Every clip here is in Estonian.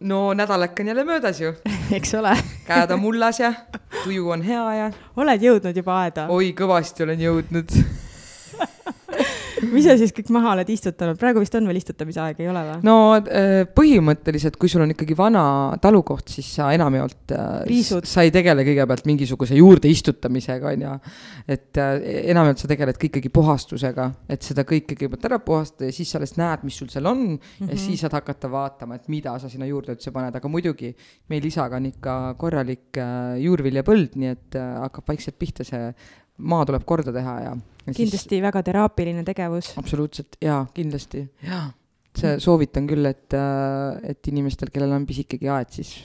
No nädalake on jälle möödas ju. eks ole käed on mullas ja tuju on hea ja. oled jõudnud juba aeda? oi, kõvasti olen jõudnud mis sa siis kõik maha oled istutanud, praegu vist on veel istutamise aeg, ei ole või? no äh, põhimõtteliselt, kui sul on ikkagi vana talukoht, siis sa enamjaolt Riisud. sa ei tegele kõigepealt mingisuguse juurde istutamisega, on ju. et äh, enamjaolt sa tegeled ka ikkagi puhastusega, et seda kõike kõigepealt ära puhastada ja siis sa alles näed, mis sul seal on mm -hmm. ja siis saad hakata vaatama, et mida sa sinna juurde üldse paned, aga muidugi meil isaga on ikka korralik äh, juurviljapõld, nii et hakkab vaikselt pihta see maa tuleb korda teha ja. Kindlasti siis... väga teraapiline tegevus. absoluutselt jaa, kindlasti jaa. see soovitan küll, et, et inimestel, kellel on pisikegi aed, siis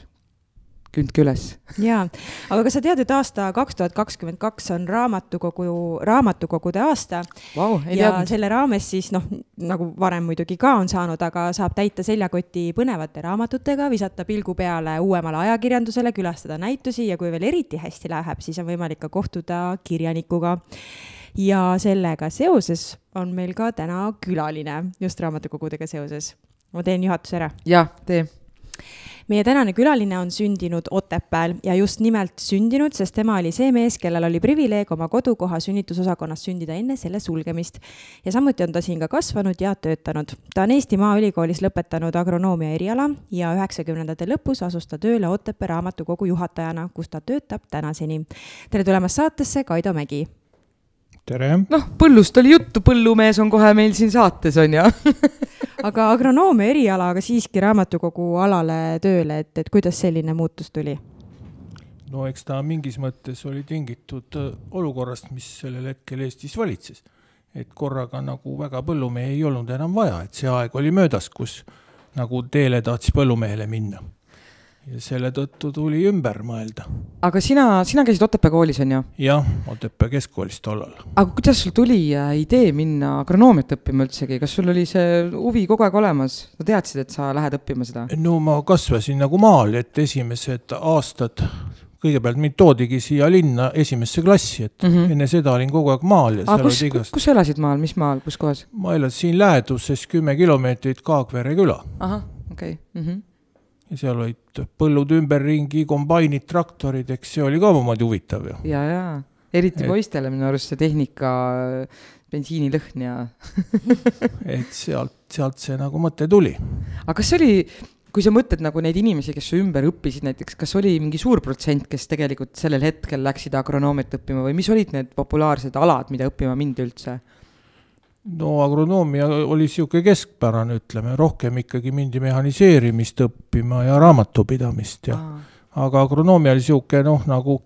kündke üles. jaa, aga kas sa tead, et aasta kaks tuhat kakskümmend kaks on raamatukogu, raamatukogude aasta wow,? ja teadnud. selle raames siis noh, nagu varem muidugi ka on saanud, aga saab täita seljakoti põnevate raamatutega, visata pilgu peale uuemale ajakirjandusele, külastada näitusi ja kui veel eriti hästi läheb, siis on võimalik ka kohtuda kirjanikuga ja sellega seoses on meil ka täna külaline just raamatukogudega seoses. ma teen juhatuse ära. jah, tee meie tänane külaline on sündinud Otepääl ja just nimelt sündinud, sest tema oli see mees, kellel oli privileeg oma kodukoha sünnitusosakonnas sündida enne selle sulgemist. ja samuti on ta siin ka kasvanud ja töötanud. ta on Eesti Maaülikoolis lõpetanud agronoomia eriala ja üheksakümnendate lõpus asus ta tööle Otepää raamatukogu juhatajana, kus ta töötab tänaseni. tere tulemast saatesse, Kaido Mägi tere! noh, põllust oli juttu, põllumees on kohe meil siin saates, on ju aga agronoomia erialaga siiski raamatukogu alale tööle, et, et kuidas selline muutus tuli? no eks ta mingis mõttes oli tingitud äh, olukorrast, mis sellel hetkel Eestis valitses. et korraga nagu väga põllumehi ei olnud enam vaja, et see aeg oli möödas, kus nagu teele tahtis põllumehele minna ja selle tõttu tuli ümber mõelda. aga sina, sina käisid Otepää koolis, on ju? jah, Otepää keskkoolis tollal. aga kuidas sul tuli äh, idee minna agronoomiat õppima üldsegi, kas sul oli see huvi kogu aeg olemas, sa teadsid, et sa lähed õppima seda? no ma kasvasin nagu maal, et esimesed aastad kõigepealt mind toodigi siia linna esimesse klassi, et mm -hmm. enne seda olin kogu aeg maal ja seal kus, igast... kus sa elasid maal, mis maal, kus kohas? ma elasin läheduses kümme kilomeetrit Kaagvere küla. ahah, okei okay. mm. -hmm ja seal olid põllud ümberringi, kombainid, traktorid, eks see oli ka omamoodi huvitav ju. ja, ja eriti et... poistele minu arust see tehnika, bensiinilõhn ja et sealt, sealt see nagu mõte tuli. aga kas see oli, kui sa mõtled nagu neid inimesi, kes su ümber õppisid näiteks, kas oli mingi suur protsent, kes tegelikult sellel hetkel läksid agronoomiat õppima või mis olid need populaarsed alad, mida õppima mindi üldse? No agronoomia oli niisugune keskpärane, ütleme, rohkem ikkagi mindi mehhaniseerimist õppima ja raamatupidamist ja Aa. aga agronoomia oli niisugune noh, nagu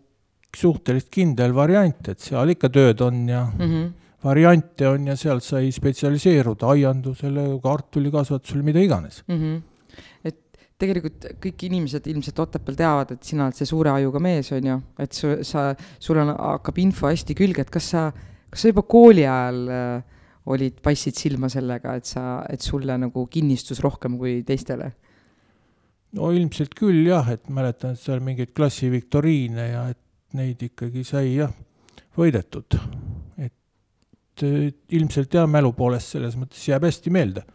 suhteliselt kindel variant, et seal ikka tööd on ja mm -hmm. variante on ja sealt sai spetsialiseeruda aiandusele, kartulikasvatusele, mida iganes mm. -hmm et tegelikult kõik inimesed ilmselt Otepääl teavad, et sina oled see suure ajuga mees, on ju, et su, sa, sul on, hakkab info hästi külge, et kas sa, kas sa juba kooli ajal äh, olid, paistsid silma sellega, et sa, et sulle nagu kinnistus rohkem kui teistele? no ilmselt küll jah, et mäletan, et seal mingeid klassiviktoriine ja et neid ikkagi sai jah, võidetud. et ilmselt jah, mälu poolest selles mõttes jääb hästi meelde.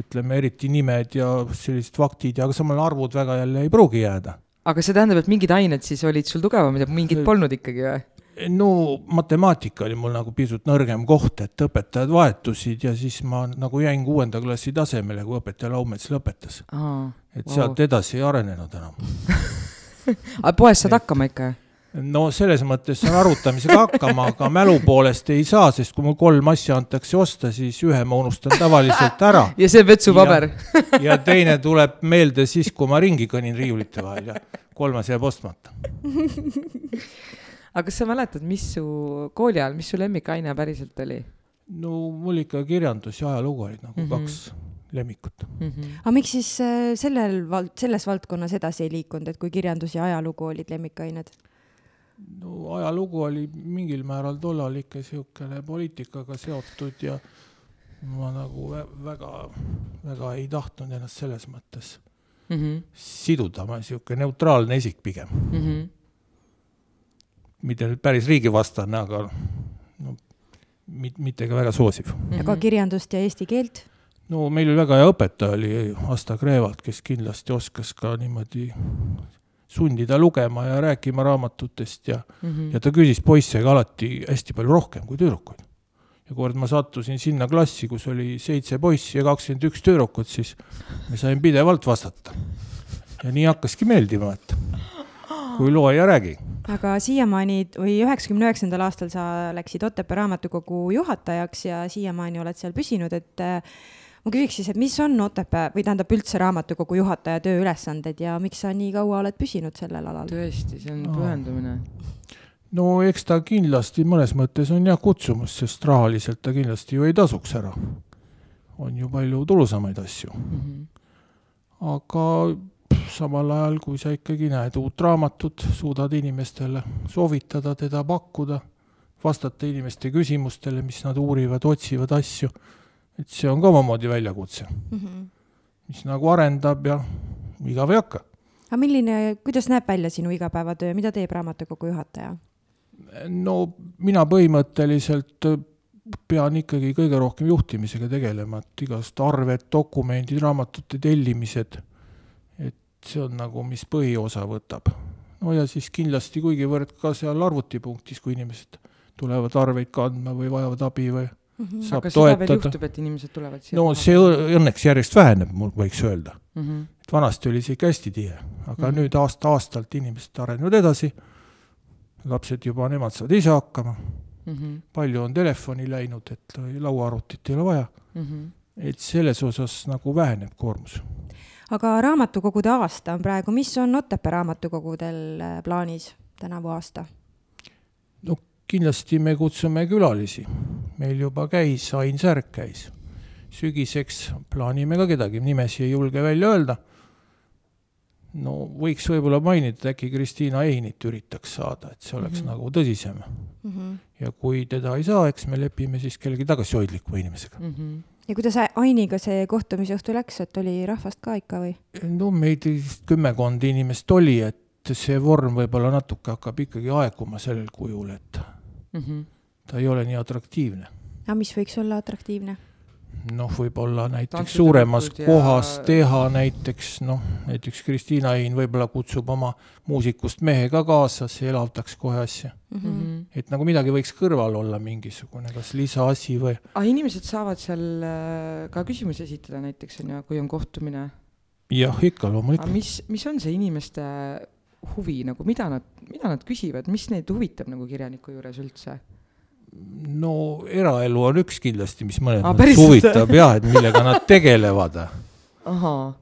ütleme, eriti nimed ja sellised faktid ja aga samal arvud väga jälle ei pruugi jääda. aga see tähendab, et mingid ained siis olid sul tugevamad ja mingid polnud ikkagi või? No matemaatika oli mul nagu pisut nõrgem koht, et õpetajad vahetusid ja siis ma nagu jäin kuuenda klassi tasemele, kui õpetaja Laumets lõpetas. et wow. sealt edasi ei arenenud enam aga poes saad hakkama ikka? no selles mõttes saan arvutamisega hakkama, aga mälu poolest ei saa, sest kui mul kolm asja antakse osta, siis ühe ma unustan tavaliselt ära. ja see vetsupaber ja teine tuleb meelde siis, kui ma ringi kõnnin riiulite vahel ja kolmas jääb ostmata aga kas sa mäletad, mis su kooli ajal, mis su lemmikaine päriselt oli? no mul ikka kirjandus ja ajalugu olid nagu mm -hmm. kaks lemmikut mm. -hmm. aga miks siis äh, sellel vald-, selles valdkonnas edasi ei liikunud, et kui kirjandus ja ajalugu olid lemmikained? no ajalugu oli mingil määral tollal ikka niisugune poliitikaga seotud ja ma nagu väga, väga ei tahtnud ennast selles mõttes mm -hmm. siduda, ma niisugune neutraalne isik pigem mm. -hmm. Mitte nüüd päris riigivastane, aga no mit-, mitte ka väga soosiv aga kirjandust ja eesti keelt? no meil oli väga hea õpetaja, oli Asta Kreevalt, kes kindlasti oskas ka niimoodi sundida lugema ja rääkima raamatutest ja mm, -hmm. ja ta küsis poisse ka alati hästi palju rohkem kui tüdrukuid. ja kord ma sattusin sinna klassi, kus oli seitse poissi ja kakskümmend üks tüdrukut, siis ma sain pidevalt vastata. ja nii hakkaski meeldima, et kui loe ja räägi. aga siiamaani või üheksakümne üheksandal aastal sa läksid Otepää raamatukogu juhatajaks ja siiamaani oled seal püsinud, et ma küsiks siis, et mis on Otepää või tähendab üldse raamatukogu juhataja tööülesanded ja miks sa nii kaua oled püsinud sellel alal? tõesti, see on pühendumine. no eks ta kindlasti mõnes mõttes on jah kutsumus, sest rahaliselt ta kindlasti ju ei tasuks ära. on ju palju tulusamaid asju mm. -hmm. aga samal ajal, kui sa ikkagi näed uut raamatut, suudad inimestele soovitada, teda pakkuda, vastata inimeste küsimustele, mis nad uurivad, otsivad asju et see on ka omamoodi väljakutse mm, -hmm. mis nagu arendab ja igav ei hakka. aga milline, kuidas näeb välja sinu igapäevatöö, mida teeb raamatukogu juhataja? no mina põhimõtteliselt pean ikkagi kõige rohkem juhtimisega tegelema, et igast arved, dokumendid, raamatute tellimised, see on nagu, mis põhiosa võtab. no ja siis kindlasti kuigivõrd ka seal arvutipunktis, kui inimesed tulevad arveid kandma või vajavad abi või mm -hmm. saab aga toetada. juhtub, et inimesed tulevad siia no see õ- õnneks järjest väheneb, mul võiks öelda. mm. -hmm. et vanasti oli see ikka hästi tihe, aga mm. -hmm. nüüd aasta-aastalt inimesed arenevad edasi, lapsed juba, nemad saavad ise hakkama, Mm -hmm. palju on telefoni läinud, et lauaarvutit ei ole vaja, Mm -hmm. et selles osas nagu väheneb koormus. Aga raamatukogude aasta on praegu, mis on Otepää raamatukogudel äh, plaanis tänavu aasta? no kindlasti me kutsume külalisi, meil juba käis, Ain Särk käis. sügiseks plaanime ka kedagi, nimesi ei julge välja öelda. no võiks võib-olla mainida, et äkki Kristiina Einit üritaks saada, et see oleks mm. -hmm. nagu tõsisem. mm. -hmm. ja kui teda ei saa, eks me lepime siis kellegi tagasihoidlikuma inimesega. Mm -hmm. Ja kuidas Ainiga see kohtumisõhtu läks, et oli rahvast ka ikka või? no meid vist kümmekond inimest oli, et see vorm võib-olla natuke hakkab ikkagi aeguma sellel kujul, et Mm -hmm. ta ei ole nii atraktiivne. aga mis võiks olla atraktiivne? Noh, võib-olla näiteks suuremas ja- kohas teha näiteks noh, näiteks Kristiina Hein võib-olla kutsub oma muusikust mehe ka kaasa, see elavdaks kohe asja. Mm Mm -hmm. et nagu midagi võiks kõrval olla, mingisugune kas lisaasi või aga inimesed saavad seal äh, ka küsimusi esitada näiteks on ju, kui on kohtumine. jah, ikka loomulikult. mis, mis on see inimeste huvi nagu, mida nad, mida nad küsivad, mis neid huvitab nagu kirjaniku juures üldse? No eraelu on üks kindlasti, mis mõttes päriselt? huvitab jah, et millega nad tegelevad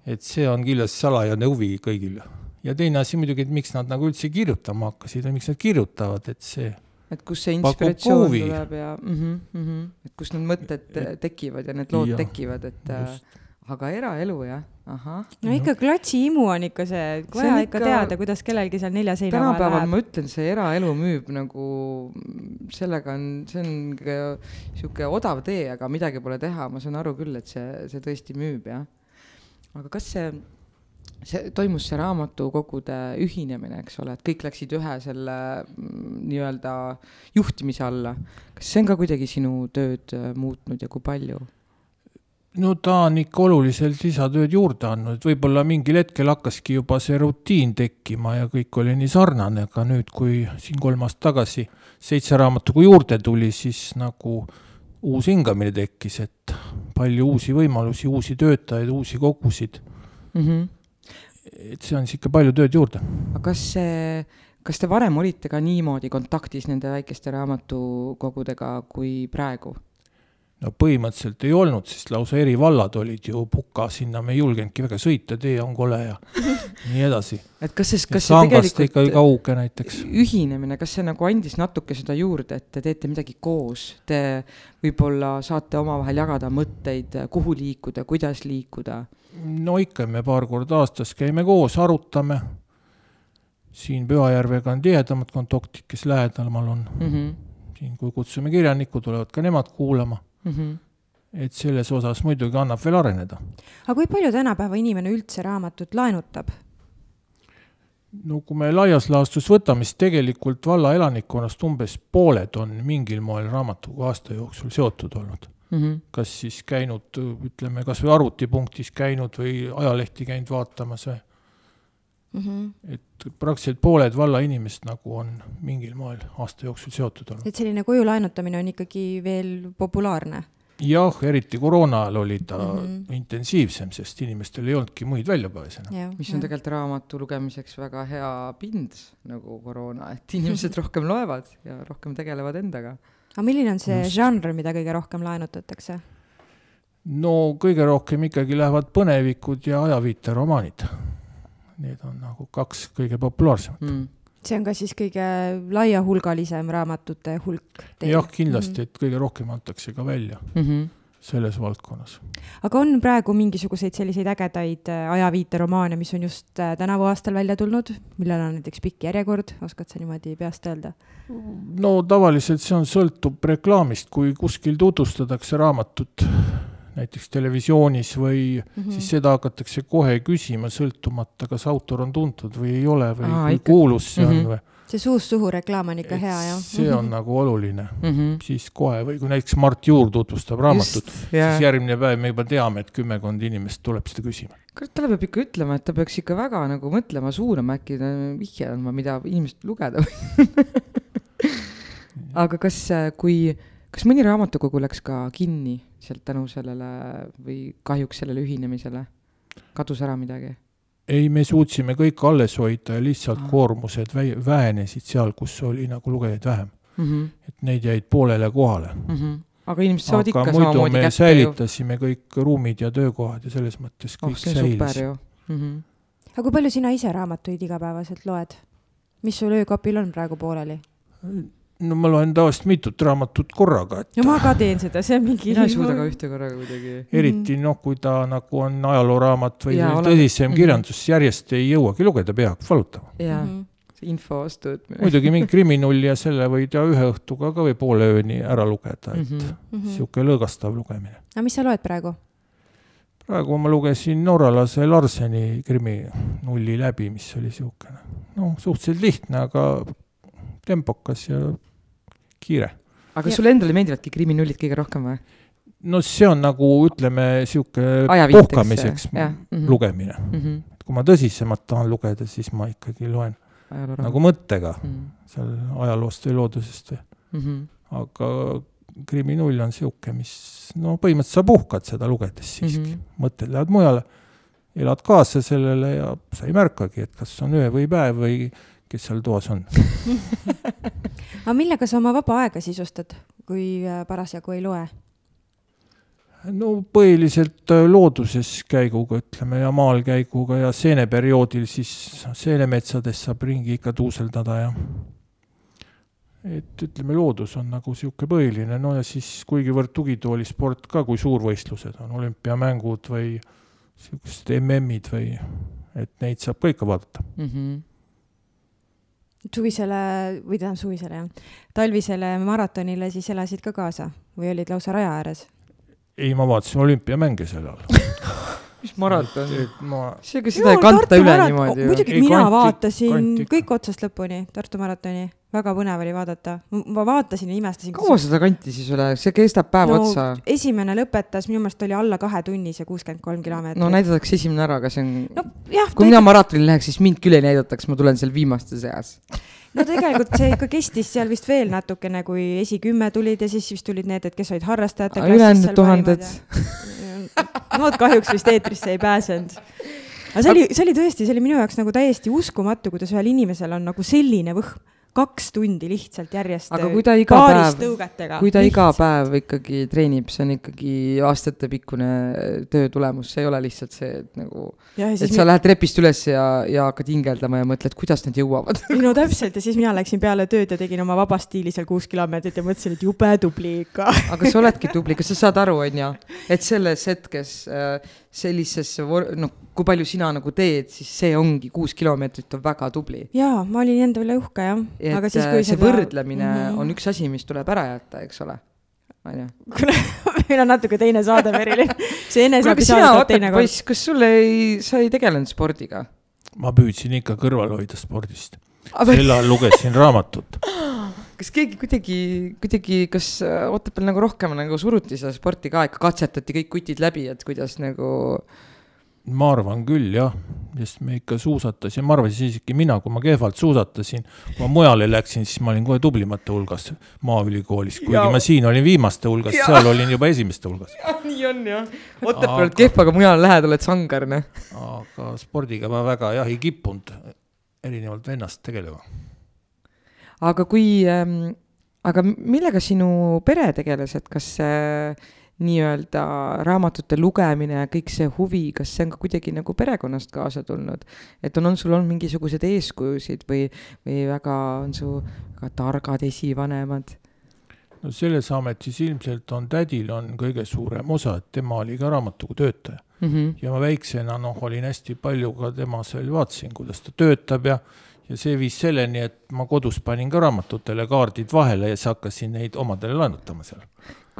et see on kindlasti salajane huvi kõigil. ja teine asi muidugi, et miks nad nagu üldse kirjutama hakkasid või miks nad kirjutavad, et see, et kust see inspiratsioon tuleb ja mm -hmm, mm -hmm. et kust need mõtted äh, tekivad ja need lood Jah, tekivad, et äh, just. aga eraelu jah, ahah. no ikka klatsi imu on ikka see, vaja ikka ikka- teada, kuidas kellelgi seal nelja seina vahel tänapäeval läheb. ma ütlen, see eraelu müüb nagu, sellega on, see on sihuke odav tee, aga midagi pole teha, ma saan aru küll, et see, see tõesti müüb jah. aga kas see, see toimus see raamatukogude ühinemine, eks ole, et kõik läksid ühe selle mm, nii-öelda juhtimise alla. kas see on ka kuidagi sinu tööd äh, muutnud ja kui palju? No ta on ikka oluliselt lisatööd juurde andnud, võib-olla mingil hetkel hakkaski juba see rutiin tekkima ja kõik oli nii sarnane, aga nüüd, kui siin kolm aastat tagasi seitse raamatukogu juurde tuli, siis nagu uus hingamine tekkis, et palju uusi võimalusi, uusi töötajaid, uusi kogusid. Mm -hmm. et see on sihuke palju tööd juurde. aga kas see, kas te varem olite ka niimoodi kontaktis nende väikeste raamatukogudega kui praegu? No põhimõtteliselt ei olnud, sest lausa eri vallad olid ju puka, sinna me ei julgenudki väga sõita, tee on kole ja nii edasi. et kas siis, kas see tegelikult ikkagi kauge näiteks. ühinemine, kas see nagu andis natuke seda juurde, et te teete midagi koos, te võib-olla saate omavahel jagada mõtteid, kuhu liikuda, kuidas liikuda? no ikka, me paar korda aastas käime koos, arutame. siin Pühajärvega on tihedamad kontaktid, kes lähedamal on mm. -hmm. siin, kui kutsume kirjanikku, tulevad ka nemad kuulama mm. -hmm. et selles osas muidugi annab veel areneda. aga kui palju tänapäeva inimene üldse raamatut laenutab? no kui me laias laastus võtame, siis tegelikult valla elanikkonnast umbes pooled on mingil moel raamatuga aasta jooksul seotud olnud mm. -hmm. kas siis käinud, ütleme, kas või arvutipunktis käinud või ajalehti käinud vaatamas või mm. -hmm. et praktiliselt pooled valla inimesed nagu on mingil moel aasta jooksul seotud olnud. et selline koju laenutamine on ikkagi veel populaarne? jah, eriti koroona ajal oli ta mm -hmm. intensiivsem, sest inimestel ei olnudki muid väljapääse mis on tegelikult raamatu lugemiseks väga hea pind, nagu koroona, et inimesed rohkem loevad ja rohkem tegelevad endaga. aga milline on see Just. žanr, mida kõige rohkem laenutatakse? no kõige rohkem ikkagi lähevad põnevikud ja ajaviiteromaanid need on nagu kaks kõige populaarsemat mm. see on ka siis kõige laiahulgalisem raamatute hulk? jah, kindlasti mm, -hmm. et kõige rohkem antakse ka välja mm. -hmm selles valdkonnas. aga on praegu mingisuguseid selliseid ägedaid äh, ajaviiteromaane, mis on just äh, tänavu aastal välja tulnud, millel on näiteks pikk järjekord, oskad sa niimoodi peast öelda? no tavaliselt see on, sõltub reklaamist, kui kuskil tutvustatakse raamatut näiteks televisioonis või mm -hmm. siis seda hakatakse kohe küsima, sõltumata, kas autor on tuntud või ei ole või Aa, kui ikka. kuulus see mm -hmm. on mhm. või. see suust suhu reklaam on ikka Et hea, jah? see on mm -hmm. nagu oluline mm, -hmm. siis kohe või kui näiteks Mart Juur tutvustab raamatut, siis järgmine päev me juba teame, et kümmekond inimest tuleb seda küsima. kurat, talle peab ikka ütlema, et ta peaks ikka väga nagu mõtlema, suunama, äkki vihje andma, mida inimesed lugeda aga kas, kui, kas mõni raamatukogu läks ka kinni sealt tänu sellele või kahjuks sellele ühinemisele? kadus ära midagi? ei, me suutsime kõik alles hoida ja lihtsalt ah. koormused vä-, vähenesid seal, kus oli nagu lugejaid vähem mm. -hmm. et neid jäid poolele kohale mm. -hmm. aga inimesed saavad ikka samamoodi kätte ju. säilitasime kõik ruumid ja töökohad ja selles mõttes kõik oh, säilis. Mm -hmm. aga kui palju sina ise raamatuid igapäevaselt loed? mis sul öökapil on praegu pooleli? No ma loen tavaliselt mitut raamatut korraga, et. no ma ka teen seda, see on mingi. mina ei suuda ka ühte korraga kuidagi. eriti noh, kui ta nagu on ajalooraamat või ja, tõsisem mm -hmm. kirjandus, siis järjest ei jõuagi lugeda, pea hakkab valutama. jaa mm, -hmm. see info vastu võtmine. muidugi mingi kriminull ja selle võid ja ühe õhtuga ka või poole ööni ära lugeda, et mm -hmm. sihuke lõõgastav lugemine. aga mis sa loed praegu? praegu ma lugesin norralase Larseni kriminulli läbi, mis oli siukene, noh, suhteliselt lihtne, aga tempokas ja kiire. aga sulle endale meeldivadki kriminullid kõige rohkem või? no see on nagu ütleme, sihuke puhkamiseks mm -hmm. lugemine mm. -hmm. et kui ma tõsisemalt tahan lugeda, siis ma ikkagi loen Ajaloorama. nagu mõttega mm -hmm. seal ajaloost või loodusest või mm. -hmm. aga kriminull on sihuke, mis no põhimõtteliselt sa puhkad seda lugedes siiski mm, -hmm. mõtted lähevad mujale, elad kaasa sellele ja sa ei märkagi, et kas on öö või päev või kes seal toas on aga millega sa oma vaba aega sisustad, kui äh, parasjagu ei loe? no põhiliselt äh, looduses käiguga, ütleme, ja maal käiguga ja seeneperioodil siis seenemetsades saab ringi ikka tuuseldada ja et ütleme, loodus on nagu niisugune põhiline, no ja siis kuigivõrd tugitoolisport ka, kui suurvõistlused on, olümpiamängud või niisugused MM-id või et neid saab ka ikka vaadata mm. -hmm suvisele või tähendab suvisele jah, talvisele maratonile siis elasid ka kaasa või olid lausa raja ääres? ei, ma vaatasin olümpiamänge sel ajal mis maraton? Ma... see, ega seda ei kanta üle marat... niimoodi ju. muidugi, mina kanti, vaatasin kanti. kõik otsast lõpuni Tartu maratoni väga põnev oli vaadata. ma vaatasin ja imestasin. kaua seda kanti siis üle, see kestab päev no, otsa? esimene lõpetas, minu meelest oli alla kahe tunni see kuuskümmend kolm kilomeetrit. no näidatakse esimene ära, aga see on no,. kui mina maratonil läheks, siis mind küll ei näidataks, ma tulen seal viimaste seas no tegelikult see ikka kestis seal vist veel natukene, kui esikümme tulid ja siis vist tulid need, et kes olid harrastajate klassis. ülejäänud tuhanded. vot kahjuks vist eetrisse ei pääsenud aga see oli, see oli tõesti, see oli minu jaoks nagu täiesti uskumatu, kuidas ühel inimesel on nagu selline võhm kaks tundi lihtsalt järjest aga kui ta iga päev, kui ta iga päev ikkagi treenib, see on ikkagi aastatepikkune töö tulemus, see ei ole lihtsalt see, et nagu, et sa lähed trepist üles ja, ja hakkad hingeldama ja mõtled, kuidas nad jõuavad. ei no täpselt ja siis mina läksin peale tööd ja tegin oma vaba stiili seal kuus kilomeetrit ja mõtlesin, et jube tubli ikka aga sa oledki tubli, kas sa saad aru, on ju, et selles hetkes äh, sellisesse, noh, kui palju sina nagu teed, siis see ongi, kuus kilomeetrit on väga tubli. jaa, ma olin enda üle uhke jah. Aga siis, kui see seda... võrdlemine mm -hmm. on üks asi, mis tuleb ära jätta, eks ole on ju. kuule, meil on natuke teine saade, Merilin. see eneseabi saade tuleb teine kord. kas sul ei, sa ei tegelenud spordiga? ma püüdsin ikka kõrvale hoida spordist. sel ajal lugesin raamatut kas keegi kuidagi, kuidagi, kas äh, Otepääl nagu rohkem nagu suruti seda sporti ka ikka, katsetati kõik kutid läbi, et kuidas nagu? Ma arvan küll jah, sest me ikka suusatasime, ma arvasin isegi mina, kui ma kehvalt suusatasin, kui ma mujale läksin, siis ma olin kohe tublimate hulgas Maaülikoolis, kuigi ja. ma siin olin viimaste hulgas, seal olin juba esimeste hulgas. nii on jah, Otepääl oled kehv, aga mujale lähed, oled sangar, noh. aga spordiga ma väga jah ei kippunud, erinevalt vennast tegelema aga kui ähm,, aga millega sinu pere tegeles, et kas äh, nii-öelda raamatute lugemine ja kõik see huvi, kas see on ka kuidagi nagu perekonnast kaasa tulnud? et on, on sul olnud mingisuguseid eeskujusid või, või väga, on su väga targad esivanemad? no selles ametis ilmselt on tädil on kõige suurem osa, et tema oli ka raamatukogu töötaja mm. -hmm. ja ma väiksena noh, olin hästi palju ka tema seal, vaatasin, kuidas ta töötab ja ja see viis selleni, et ma kodus panin ka raamatutele kaardid vahele ja siis hakkasin neid omadele laenutama seal.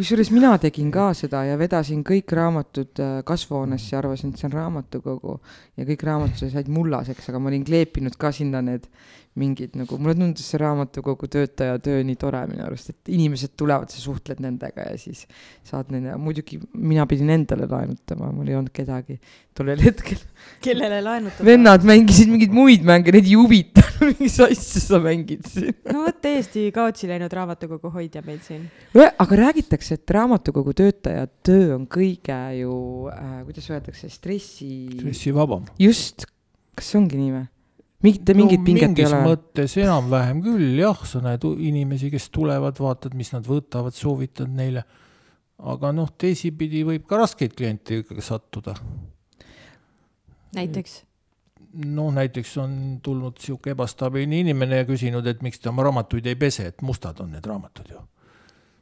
Kusjuures mina tegin ka seda ja vedasin kõik raamatud äh, kasvuhoonesse ja arvasin, et see on raamatukogu. Ja kõik raamatud said mullaseks, aga ma olin kleepinud ka sinna need mingid nagu, mulle tundus see raamatukogu töötaja töö nii tore minu arust, et inimesed tulevad, sa suhtled nendega ja siis saad neile, muidugi mina pidin endale laenutama, mul ei olnud kedagi tollel hetkel. kellele laenutada? vennad mängisid mingeid muid mänge, neid ei huvitanud, mis asja sa mängid siin. no vot, täiesti kaotsi läinud raamatukogu hoidja meil siin. aga räägitakse, et raamatukogu töötaja töö on kõige ju äh,, kuidas öeldakse, stressi. stressivabam. just, kas see ongi nii või? Mitte mingit no, pinget ei ole? mõttes enam-vähem küll jah, sa näed inimesi, kes tulevad, vaatad, mis nad võtavad, soovitad neile. aga noh, teisipidi võib ka raskeid kliente ikkagi sattuda. näiteks? noh, näiteks on tulnud sihuke ebastabiilne inimene ja küsinud, et miks te oma raamatuid ei pese, et mustad on need raamatud ju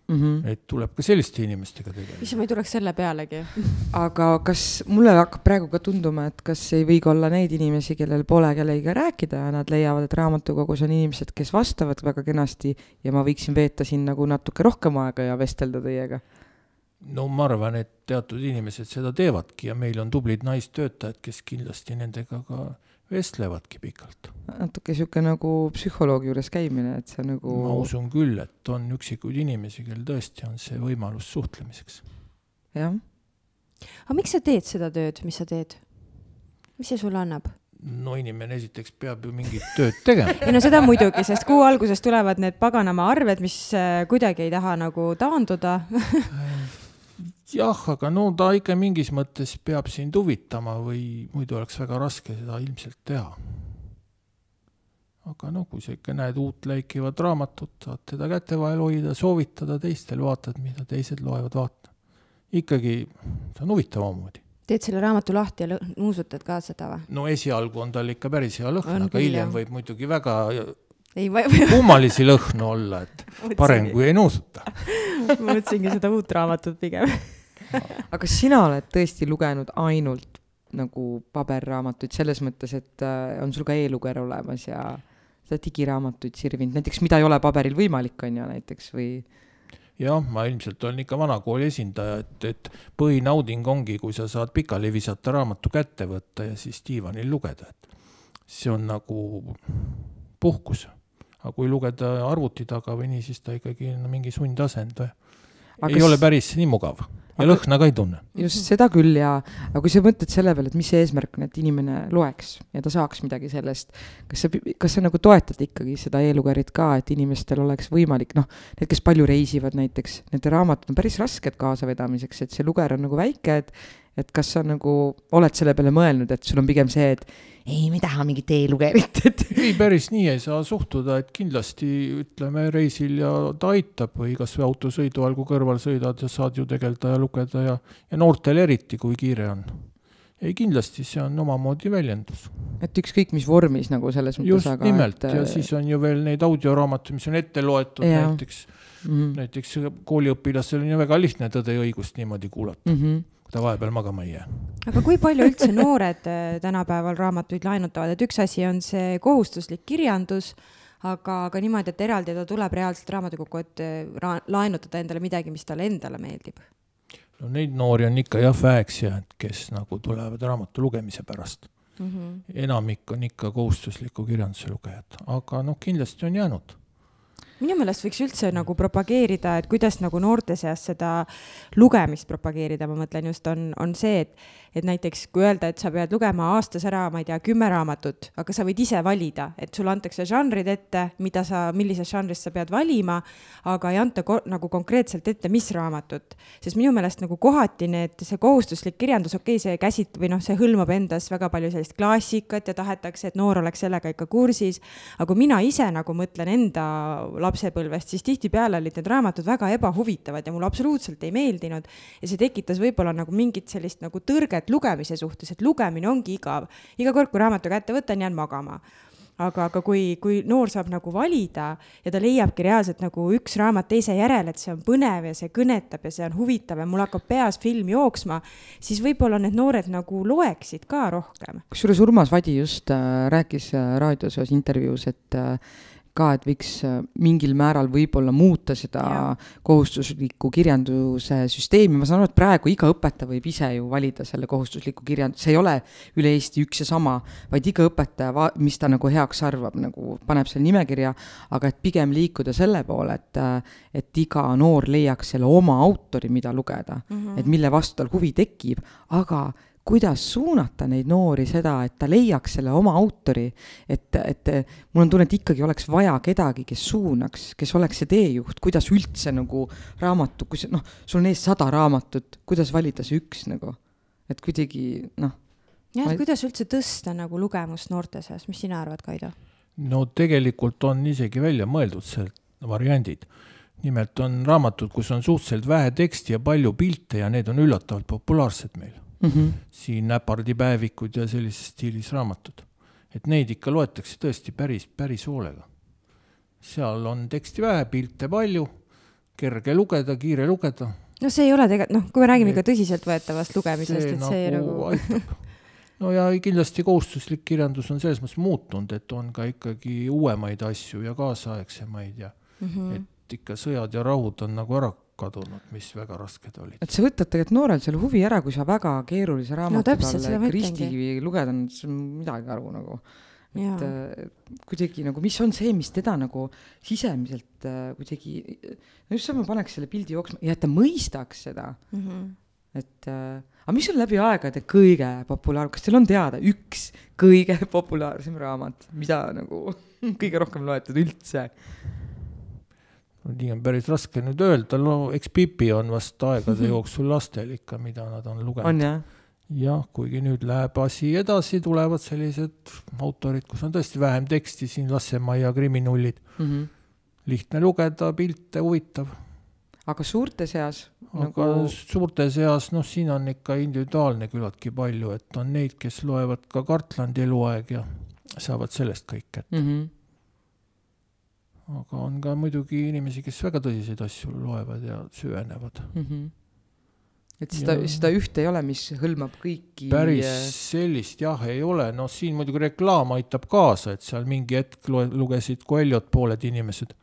mm. -hmm. et tuleb ka selliste inimestega tegeleda. issand, ma ei tuleks selle pealegi aga kas, mulle hakkab praegu ka tunduma, et kas ei või ka olla neid inimesi, kellel pole kellegiga rääkida ja nad leiavad, et raamatukogus on inimesed, kes vastavad väga kenasti ja ma võiksin veeta siin nagu natuke rohkem aega ja vestelda teiega? no ma arvan, et teatud inimesed seda teevadki ja meil on tublid naistöötajad, kes kindlasti nendega ka vestlevadki pikalt. natuke sihuke nagu psühholoogi juures käimine, et see nagu. ma usun küll, et on üksikuid inimesi, kel tõesti on see võimalus suhtlemiseks. jah. aga miks sa teed seda tööd, mis sa teed? mis see sulle annab? no inimene esiteks peab ju mingit tööd tegema. ei no seda muidugi, sest kuu alguses tulevad need paganama arved, mis äh, kuidagi ei taha nagu taanduda jah, aga no ta ikka mingis mõttes peab sind huvitama või muidu oleks väga raske seda ilmselt teha. aga noh, kui sa ikka näed uut läikivat raamatut, saad teda käte vahel hoida, soovitada teistel, vaatad, mida teised loevad, vaata. ikkagi, see on huvitav omamoodi. teed selle raamatu lahti ja nuusutad ka seda või? no esialgu on tal ikka päris hea lõhn, aga hiljem võib muidugi väga ei, ma kummalisi lõhnu olla, et parem kui ei nuusuta ma mõtlesingi seda uut raamatut pigem aga kas sina oled tõesti lugenud ainult nagu paberraamatuid selles mõttes, et äh, on sul ka e-luger olemas ja sa digiraamatuid sirvinud, näiteks mida ei ole paberil võimalik, on ju, näiteks või? jah, ma ilmselt olen ikka vanakooli esindaja, et, et põhinauding ongi, kui sa saad pikali visata raamatu kätte võtta ja siis diivanil lugeda, et see on nagu puhkus. aga kui lugeda arvuti taga või nii, siis ta ikkagi on mingi sundasend või? ei kas... ole päris nii mugav ja aga, lõhna ka ei tunne. just, seda küll ja, aga kui sa mõtled selle peale, et mis see eesmärk on, et inimene loeks ja ta saaks midagi sellest, kas sa, kas sa nagu toetad ikkagi seda e-lugerit ka, et inimestel oleks võimalik, noh, need, kes palju reisivad näiteks, nende raamatud on päris rasked kaasavedamiseks, et see luger on nagu väike, et et kas sa nagu oled selle peale mõelnud, et sul on pigem see, et ei, me ei taha mingit e-lugerit, et ei, päris nii ei saa suhtuda, et kindlasti ütleme reisil ja ta aitab või kasvõi autosõidu ajal, kui kõrval sõidad ja saad ju tegeleda ja lugeda ja, ja noortel eriti, kui kiire on. ei, kindlasti see on omamoodi väljendus. et ükskõik mis vormis nagu selles mõttes, just aga nimelt et... ja siis on ju veel neid audioraamatuid, mis on ette loetud ja. näiteks mm, -hmm. näiteks kooliõpilasel on ju väga lihtne Tõde ja õigust niimoodi kuulata mm. -hmm ta vahepeal magama ei jää. aga kui palju üldse noored äh, tänapäeval raamatuid laenutavad, et üks asi on see kohustuslik kirjandus, aga, aga niimoodi, et eraldi ta tuleb reaalselt raamatukokku, et äh, ra-, laenutada endale midagi, mis talle endale meeldib? no neid noori on ikka jah väheks jäänud, kes nagu tulevad raamatu lugemise pärast mm. -hmm. enamik on ikka kohustusliku kirjanduse lugejad, aga noh, kindlasti on jäänud minu meelest võiks üldse nagu propageerida, et kuidas nagu noorte seas seda lugemist propageerida, ma mõtlen just, on, on see, et et näiteks kui öelda, et sa pead lugema aastas ära, ma ei tea, kümme raamatut, aga sa võid ise valida, et sulle antakse žanrid ette, mida sa, millisest žanrist sa pead valima, aga ei anta ko nagu konkreetselt ette, mis raamatut. sest minu meelest nagu kohati need, see kohustuslik kirjandus, okei okay,, see käsit- või noh, see hõlmab endas väga palju sellist klassikat ja tahetakse, et noor oleks sellega ikka kursis, aga kui mina ise nagu mõtlen enda lapsepõlvest, siis tihtipeale olid need raamatud väga ebahuvitavad ja mulle absoluutselt ei meeldinud ja see tekitas võib-olla nagu mingit sellist nagu tõrget et lugemise suhtes, et lugemine ongi igav. iga kord, kui raamatu kätte võtan, jään magama aga, aga kui, kui noor saab nagu valida ja ta leiabki reaalselt nagu üks raamat teise järel, et see on põnev ja see kõnetab ja see on huvitav ja mul hakkab peas film jooksma, siis võib-olla need noored nagu loeksid ka rohkem. kusjuures Urmas Vadi just äh, rääkis äh, raadios ühes intervjuus, et äh, ka, et võiks äh, mingil määral võib-olla muuta seda ja. kohustusliku kirjanduse süsteemi, ma saan aru, et praegu iga õpetaja võib ise ju valida selle kohustusliku kirjanduse, see ei ole üle Eesti üks ja sama, vaid iga õpetaja, mis ta nagu heaks arvab, nagu paneb selle nimekirja, aga et pigem liikuda selle poole, et et iga noor leiaks selle oma autori, mida lugeda. Mm, -hmm. et mille vastu tal huvi tekib, aga kuidas suunata neid noori seda, et ta leiaks selle oma autori, et, et mul on tunne, et ikkagi oleks vaja kedagi, kes suunaks, kes oleks see teejuht, kuidas üldse nagu raamatu, kui see noh, sul on ees sada raamatut, kuidas valida see üks nagu, et kuidagi noh. jah, et kuidas üldse tõsta nagu lugemust noorte seas, mis sina arvad, Kaido? no tegelikult on isegi välja mõeldud seal variandid nimelt on raamatud, kus on suhteliselt vähe teksti ja palju pilte ja need on üllatavalt populaarsed meil mm. -hmm. siin Näpardi päevikud ja sellises stiilis raamatud. et neid ikka loetakse tõesti päris, päris hoolega. seal on teksti vähe, pilte palju, kerge lugeda, kiire lugeda. no see ei ole tegelikult, noh, kui me räägime ikka tõsiseltvõetavast lugemisest, et nagu see nagu aitab no ja kindlasti kohustuslik kirjandus on selles mõttes muutunud, et on ka ikkagi uuemaid asju ja kaasaegsemaid ja mm -hmm. et ikka sõjad ja rahud on nagu ära kadunud, mis väga rasked olid. et sa võtad tegelikult noorel selle huvi ära, kui sa väga keerulise raamatu no, talle Kristi lugeda, siis midagi aru nagu. et äh, kuidagi nagu, mis on see, mis teda nagu sisemiselt äh, kuidagi, no just see, ma paneks selle pildi jooksma ja et ta mõistaks seda mm. -hmm. et äh, aga mis on läbi aegade kõige populaar-, kas teil on teada üks kõige populaarsem raamat, mida nagu kõige rohkem loetud üldse? Nii on päris raske nüüd öelda, no eks Pipi on vast aegade mhm. jooksul lastel ikka, mida nad on lugenud. jah? jah, kuigi nüüd läheb asi edasi, tulevad sellised autorid, kus on tõesti vähem teksti, siin Lassemaia kriminullid mm. -hmm. lihtne lugeda, pilte huvitav. aga suurte seas? aga nagu... suurte seas, noh, siin on ikka individuaalne küllaltki palju, et on neid, kes loevad ka Kartlandi eluaeg ja saavad sellest kõik kätte mm. -hmm aga on ka muidugi inimesi, kes väga tõsiseid asju loevad ja süvenevad mm. -hmm. et seda ja..., seda ühte ei ole, mis hõlmab kõiki. päris äh, sellist jah, ei ole, noh, siin muidugi reklaam aitab kaasa, et seal mingi hetk loe-, lugesid Coelhot pooled inimesed.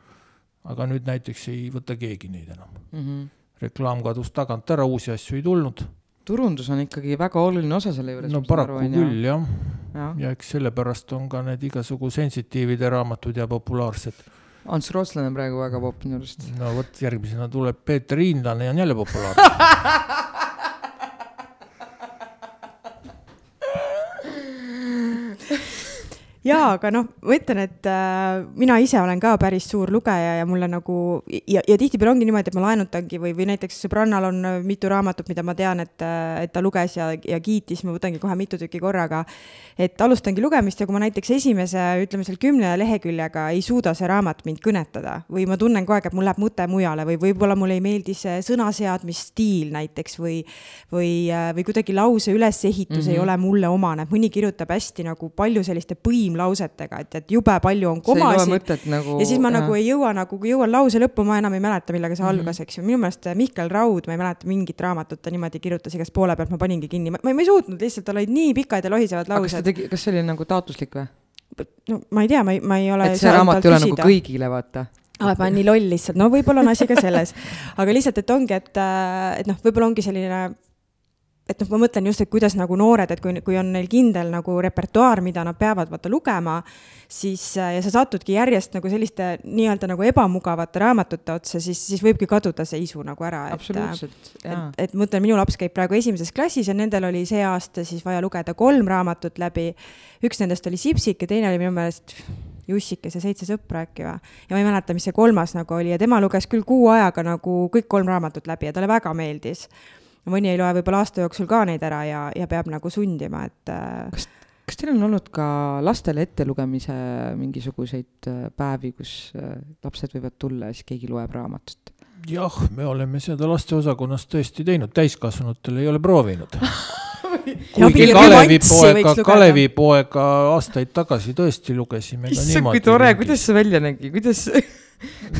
aga nüüd näiteks ei võta keegi neid enam mm. -hmm. reklaam kadus tagant ära, uusi asju ei tulnud turundus on ikkagi väga oluline osa selle juures. no paraku aru, küll jah ja. ja eks sellepärast on ka need igasugu sensitiivide raamatud ja populaarsed Ants Rootslane on praegu väga popp minu arust. no vot, järgmisena tuleb Peeter Hiinlane ja on jälle populaarne jaa, aga noh, ma ütlen, et äh, mina ise olen ka päris suur lugeja ja mulle nagu ja, ja tihtipeale ongi niimoodi, et ma laenutangi või, või näiteks sõbrannal on mitu raamatut, mida ma tean, et, et ta luges ja, ja kiitis, ma võtangi kohe mitu tükki korraga. et alustangi lugemist ja kui ma näiteks esimese, ütleme seal kümne leheküljega ei suuda see raamat mind kõnetada või ma tunnen kogu aeg, et mul läheb mõte mujale või võib-olla mulle ei meeldi see sõnaseadmisstiil näiteks või, või, või kuidagi lause ülesehitus mm -hmm. ei mhm. ole mulle omane, mõni kirjutab hästi nagu palju selliste põimlausetega, et, et jube palju on komasid. Nagu, ja siis ma jah. nagu ei jõua nagu, kui jõuan lause lõppu, ma enam ei mäleta, millega see mm -hmm. algas, eks ju. minu meelest Mihkel Raud, ma ei mäleta mingit raamatut, ta niimoodi kirjutas igast poole pealt, ma paningi kinni, ma, ma ei suutnud lihtsalt, tal olid nii pikad ja lohisevad laused. kas ta tegi, kas see oli nagu taotluslik või? no ma ei tea, ma ei, ma ei ole. et see raamat ei ole nagu kõigile, vaata aa, ma olen nii loll lihtsalt, no võib-olla on asi ka selles. aga lihtsalt, et ongi, et, et noh, võib-olla ongi selline et noh, ma mõtlen just, et kuidas nagu noored, et kui, kui on neil kindel nagu repertuaar, mida nad peavad vaata lugema, siis ja sa satudki järjest nagu selliste nii-öelda nagu ebamugavate raamatute otsa, siis, siis võibki kaduda see isu nagu ära. absoluutselt, jaa. et, et ma ütlen, minu laps käib praegu esimeses klassis ja nendel oli see aasta siis vaja lugeda kolm raamatut läbi. üks nendest oli Sipsik ja teine oli minu meelest Jussik ja see seitse sõpra äkki või. ja ma ei mäleta, mis see kolmas nagu oli ja tema luges küll kuu ajaga nagu kõik kolm raamatut läbi ja talle väga meeldis mõni ei loe võib-olla aasta jooksul ka neid ära ja, ja peab nagu sundima, et. Äh, kas, kas teil on olnud ka lastele ettelugemise mingisuguseid äh, päevi, kus äh, lapsed võivad tulla ja siis keegi loeb raamatut? jah, me oleme seda lasteosakonnas tõesti teinud, täiskasvanutel ei ole proovinud kuigi Kalevipoega, Kalevipoega aastaid tagasi tõesti lugesime issand, kui tore, kuidas see välja nägi, kuidas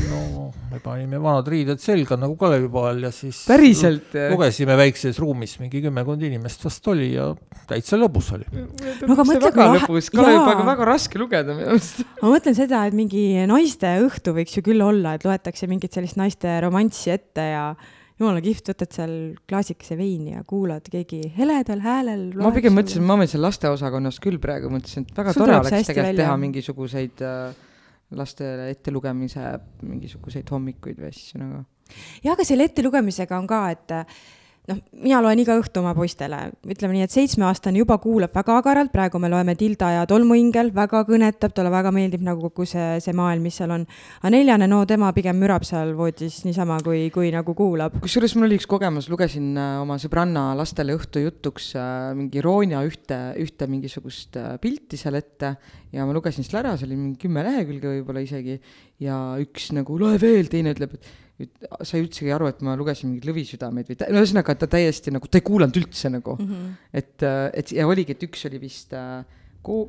no me panime vanad riided selga nagu Kalevipoel ja siis päriselt? lugesime väikses ruumis, mingi kümmekond inimest vast oli ja täitsa lõbus oli. no aga mõtle, kui lahe. Kalevipoega on väga raske lugeda minu arust. ma mõtlen seda, et mingi naiste õhtu võiks ju küll olla, et loetakse mingit sellist naiste romanssi ette ja jumala kihvt, võtad seal klaasikese veini ja kuulad keegi heledal häälel. ma pigem mõtlesin, ma mõtlesin lasteosakonnas küll praegu, mõtlesin, et väga Sul tore oleks tegelikult teha mingisuguseid äh, lastele ettelugemise mingisuguseid hommikuid või asju nagu. jah, aga selle ettelugemisega on ka, et noh, mina loen iga õhtu oma poistele, ütleme nii, et seitsmeaastane juba kuulab väga agaralt, praegu me loeme Tilda ja tolmuingel, väga kõnetab, talle väga meeldib nagu kogu see, see maailm, mis seal on. aga neljane, no tema pigem mürab seal voodis niisama, kui, kui nagu kuulab. kusjuures mul oli üks kogemus, lugesin äh, oma sõbranna lastele õhtu jutuks äh, mingi Roonia ühte, ühte mingisugust äh, pilti seal ette ja ma lugesin selle ära, see oli mingi kümme lehekülge võib-olla isegi ja üks nagu loe veel, teine ütleb, et sai üldsegi aru, et ma lugesin mingeid lõvisüdameid või no ühesõnaga, ta täiesti nagu, ta ei kuulanud üldse nagu mm. -hmm. et, et ja oligi, et üks oli vist äh,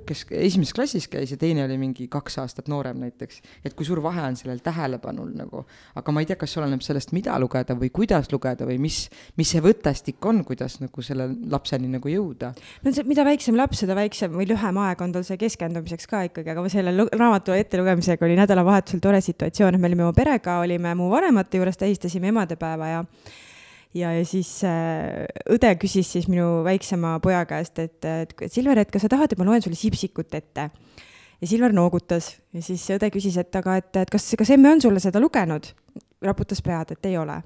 kes esimeses klassis käis ja teine oli mingi kaks aastat noorem näiteks. et kui suur vahe on sellel tähelepanul nagu, aga ma ei tea, kas see oleneb sellest, mida lugeda või kuidas lugeda või mis, mis see võtestik on, kuidas nagu selle lapseni nagu jõuda. no see, mida väiksem laps, seda väiksem või lühem aeg on tal see keskendumiseks ka ikkagi, aga selle raamatu ettelugemisega oli nädalavahetusel tore situatsioon, et me olime oma perega, olime mu vanemate juures, tähistasime emadepäeva ja ja, ja siis äh, õde küsis siis minu väiksema poja käest, et, et Silver, et kas sa tahad, et ma loen sulle Sipsikut ette? ja Silver noogutas ja siis õde küsis, et aga, et, et kas, kas emme on sulle seda lugenud? raputas pead, et ei ole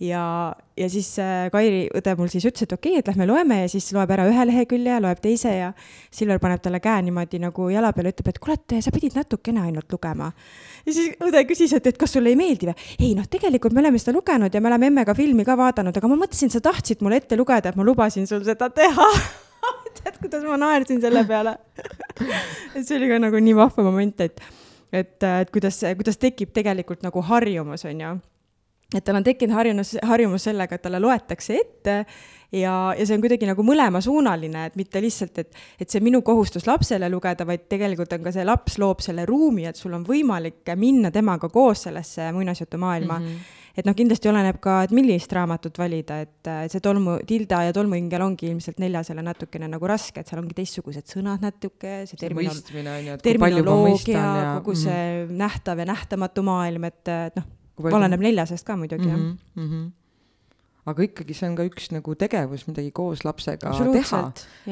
ja, ja siis äh, Kairi õde mul siis ütles, et okei okay,, et lähme loeme ja siis loeb ära ühe lehekülje ja loeb teise ja Silver paneb talle käe niimoodi nagu jala peale, ütleb, et kuule, et sa pidid natukene ainult lugema. ja siis õde küsis, et, et kas sulle ei meeldi või? ei noh, tegelikult me oleme seda lugenud ja me oleme emmega filmi ka vaadanud, aga ma mõtlesin, sa tahtsid mulle ette lugeda, et ma lubasin sul seda teha tead, kuidas ma naersin selle peale et see oli ka nagu nii vahva moment, et, et, et kuidas, kuidas tekib tegelikult nagu harjumus, on ju et tal on tekkinud harjumus, harjumus sellega, et talle loetakse ette ja, ja see on kuidagi nagu mõlemasuunaline, et mitte lihtsalt, et, et see minu kohustus lapsele lugeda, vaid tegelikult on ka see laps loob selle ruumi, et sul on võimalik minna temaga koos sellesse muinasjutumaailma mm. -hmm et noh, kindlasti oleneb ka, et millist raamatut valida, et see tolmu, Tilda ja tolmuingel ongi ilmselt neljasele natukene nagu raske, et seal ongi teistsugused sõnad natuke, see terminol-, terminoloogia, kogu see mm -hmm. nähtav ja nähtamatu maailm, et, et noh oleneb neljasest ka muidugi mm, -hmm, jah mm. -hmm aga ikkagi see on ka üks nagu tegevus, midagi koos lapsega teha,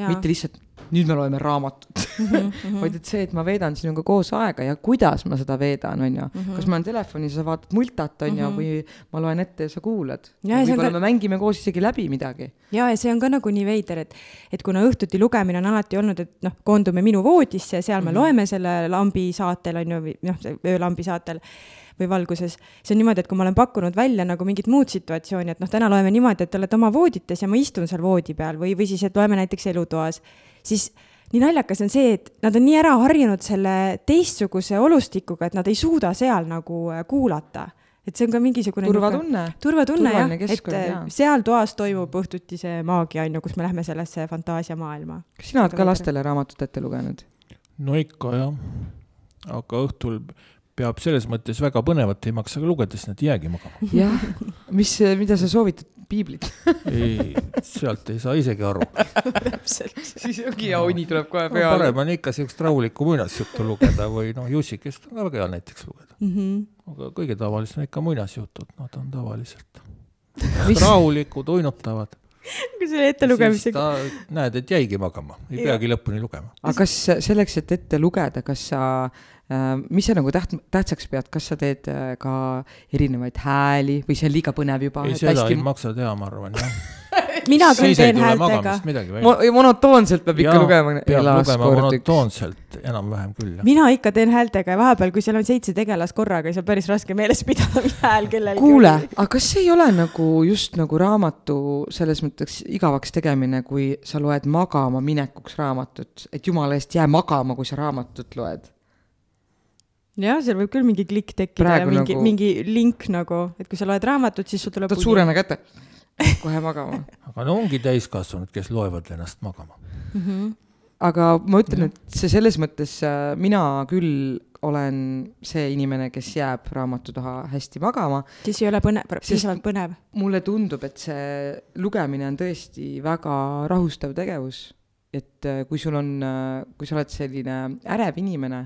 mitte lihtsalt nüüd me loeme raamatut mm. -hmm. vaid et see, et ma veedan sinuga koos aega ja kuidas ma seda veedan, on ju. kas ma olen telefonis, sa vaatad multat, on ju, või ma loen ette ja sa kuulad. võib-olla ka... me mängime koos isegi läbi midagi. ja, ja see on ka nagu nii veider, et, et kuna õhtuti lugemine on alati olnud, et noh, koondume minu voodisse ja seal me mm -hmm. loeme selle lambi saatel, on ju, või noh, öölambi saatel või valguses. see on niimoodi, et kui ma olen pakkunud välja nagu mingit muud situatsiooni, et noh, täna loeme niimoodi, et te olete oma voodites ja ma istun seal voodi peal või, või siis, et loeme näiteks elutoas siis nii naljakas on see, et nad on nii ära harjunud selle teistsuguse olustikuga, et nad ei suuda seal nagu äh, kuulata et see on ka mingisugune turvatunne. turvatunne jah, et äh, jah. seal toas toimub õhtuti see maagia on ju, kus me lähme sellesse fantaasiamaailma. kas sina oled ka lastele raamatut ette lugenud? no ikka jah, aga õhtul peab selles mõttes väga põnevat ei maksa ka lugeda, siis nad ei jäägi magama. jah, mis, mida sa soovitad, piiblit ei, sealt ei saa isegi aru täpselt, siis ongi ja uni tuleb kohe peale no,. parem on ikka siukest rahulikku muinasjuttu lugeda või noh, Jussikest on ka väga hea näiteks lugeda mm. -hmm. aga kõige tavalisem on ikka muinasjutud, nad on tavaliselt rahulikud, uinutavad kui selle ettelugemisega. näed, et jäigi magama, ei ja. peagi lõpuni lugema. aga kas selleks, et ette lugeda, kas sa mis sa nagu täht-, tähtsaks pead, kas sa teed äh, ka erinevaid hääli või see on liiga põnev juba? ei, seda hästi... ei maksa teha, ma arvan, jah mina küll teen häältega. Mo monotoonselt peab ikka ja, lugema. peab lugema monotoonselt, enam-vähem küll, jah. mina ikka teen häältega ja vahepeal, kui seal on seitse tegelast korraga, siis on päris raske meeles pidada, mis hääl kellelgi kuule, aga kas ei ole nagu just nagu raamatu selles mõttes igavaks tegemine, kui sa loed magama minekuks raamatut, et jumala eest jää magama, kui sa raamatut loed jah, seal võib küll mingi klikk tekkida Praegu ja mingi nagu..., mingi link nagu, et kui sa loed raamatut, siis sul tuleb võtad suurena kätte, kohe magama aga no ongi täiskasvanud, kes loevad ennast magama mm. -hmm. aga ma ütlen, et see selles mõttes, äh, mina küll olen see inimene, kes jääb raamatu taha hästi magama. siis ei ole põnev, piisavalt põnev. mulle tundub, et see lugemine on tõesti väga rahustav tegevus et äh, kui sul on, äh, kui sa oled selline ärev inimene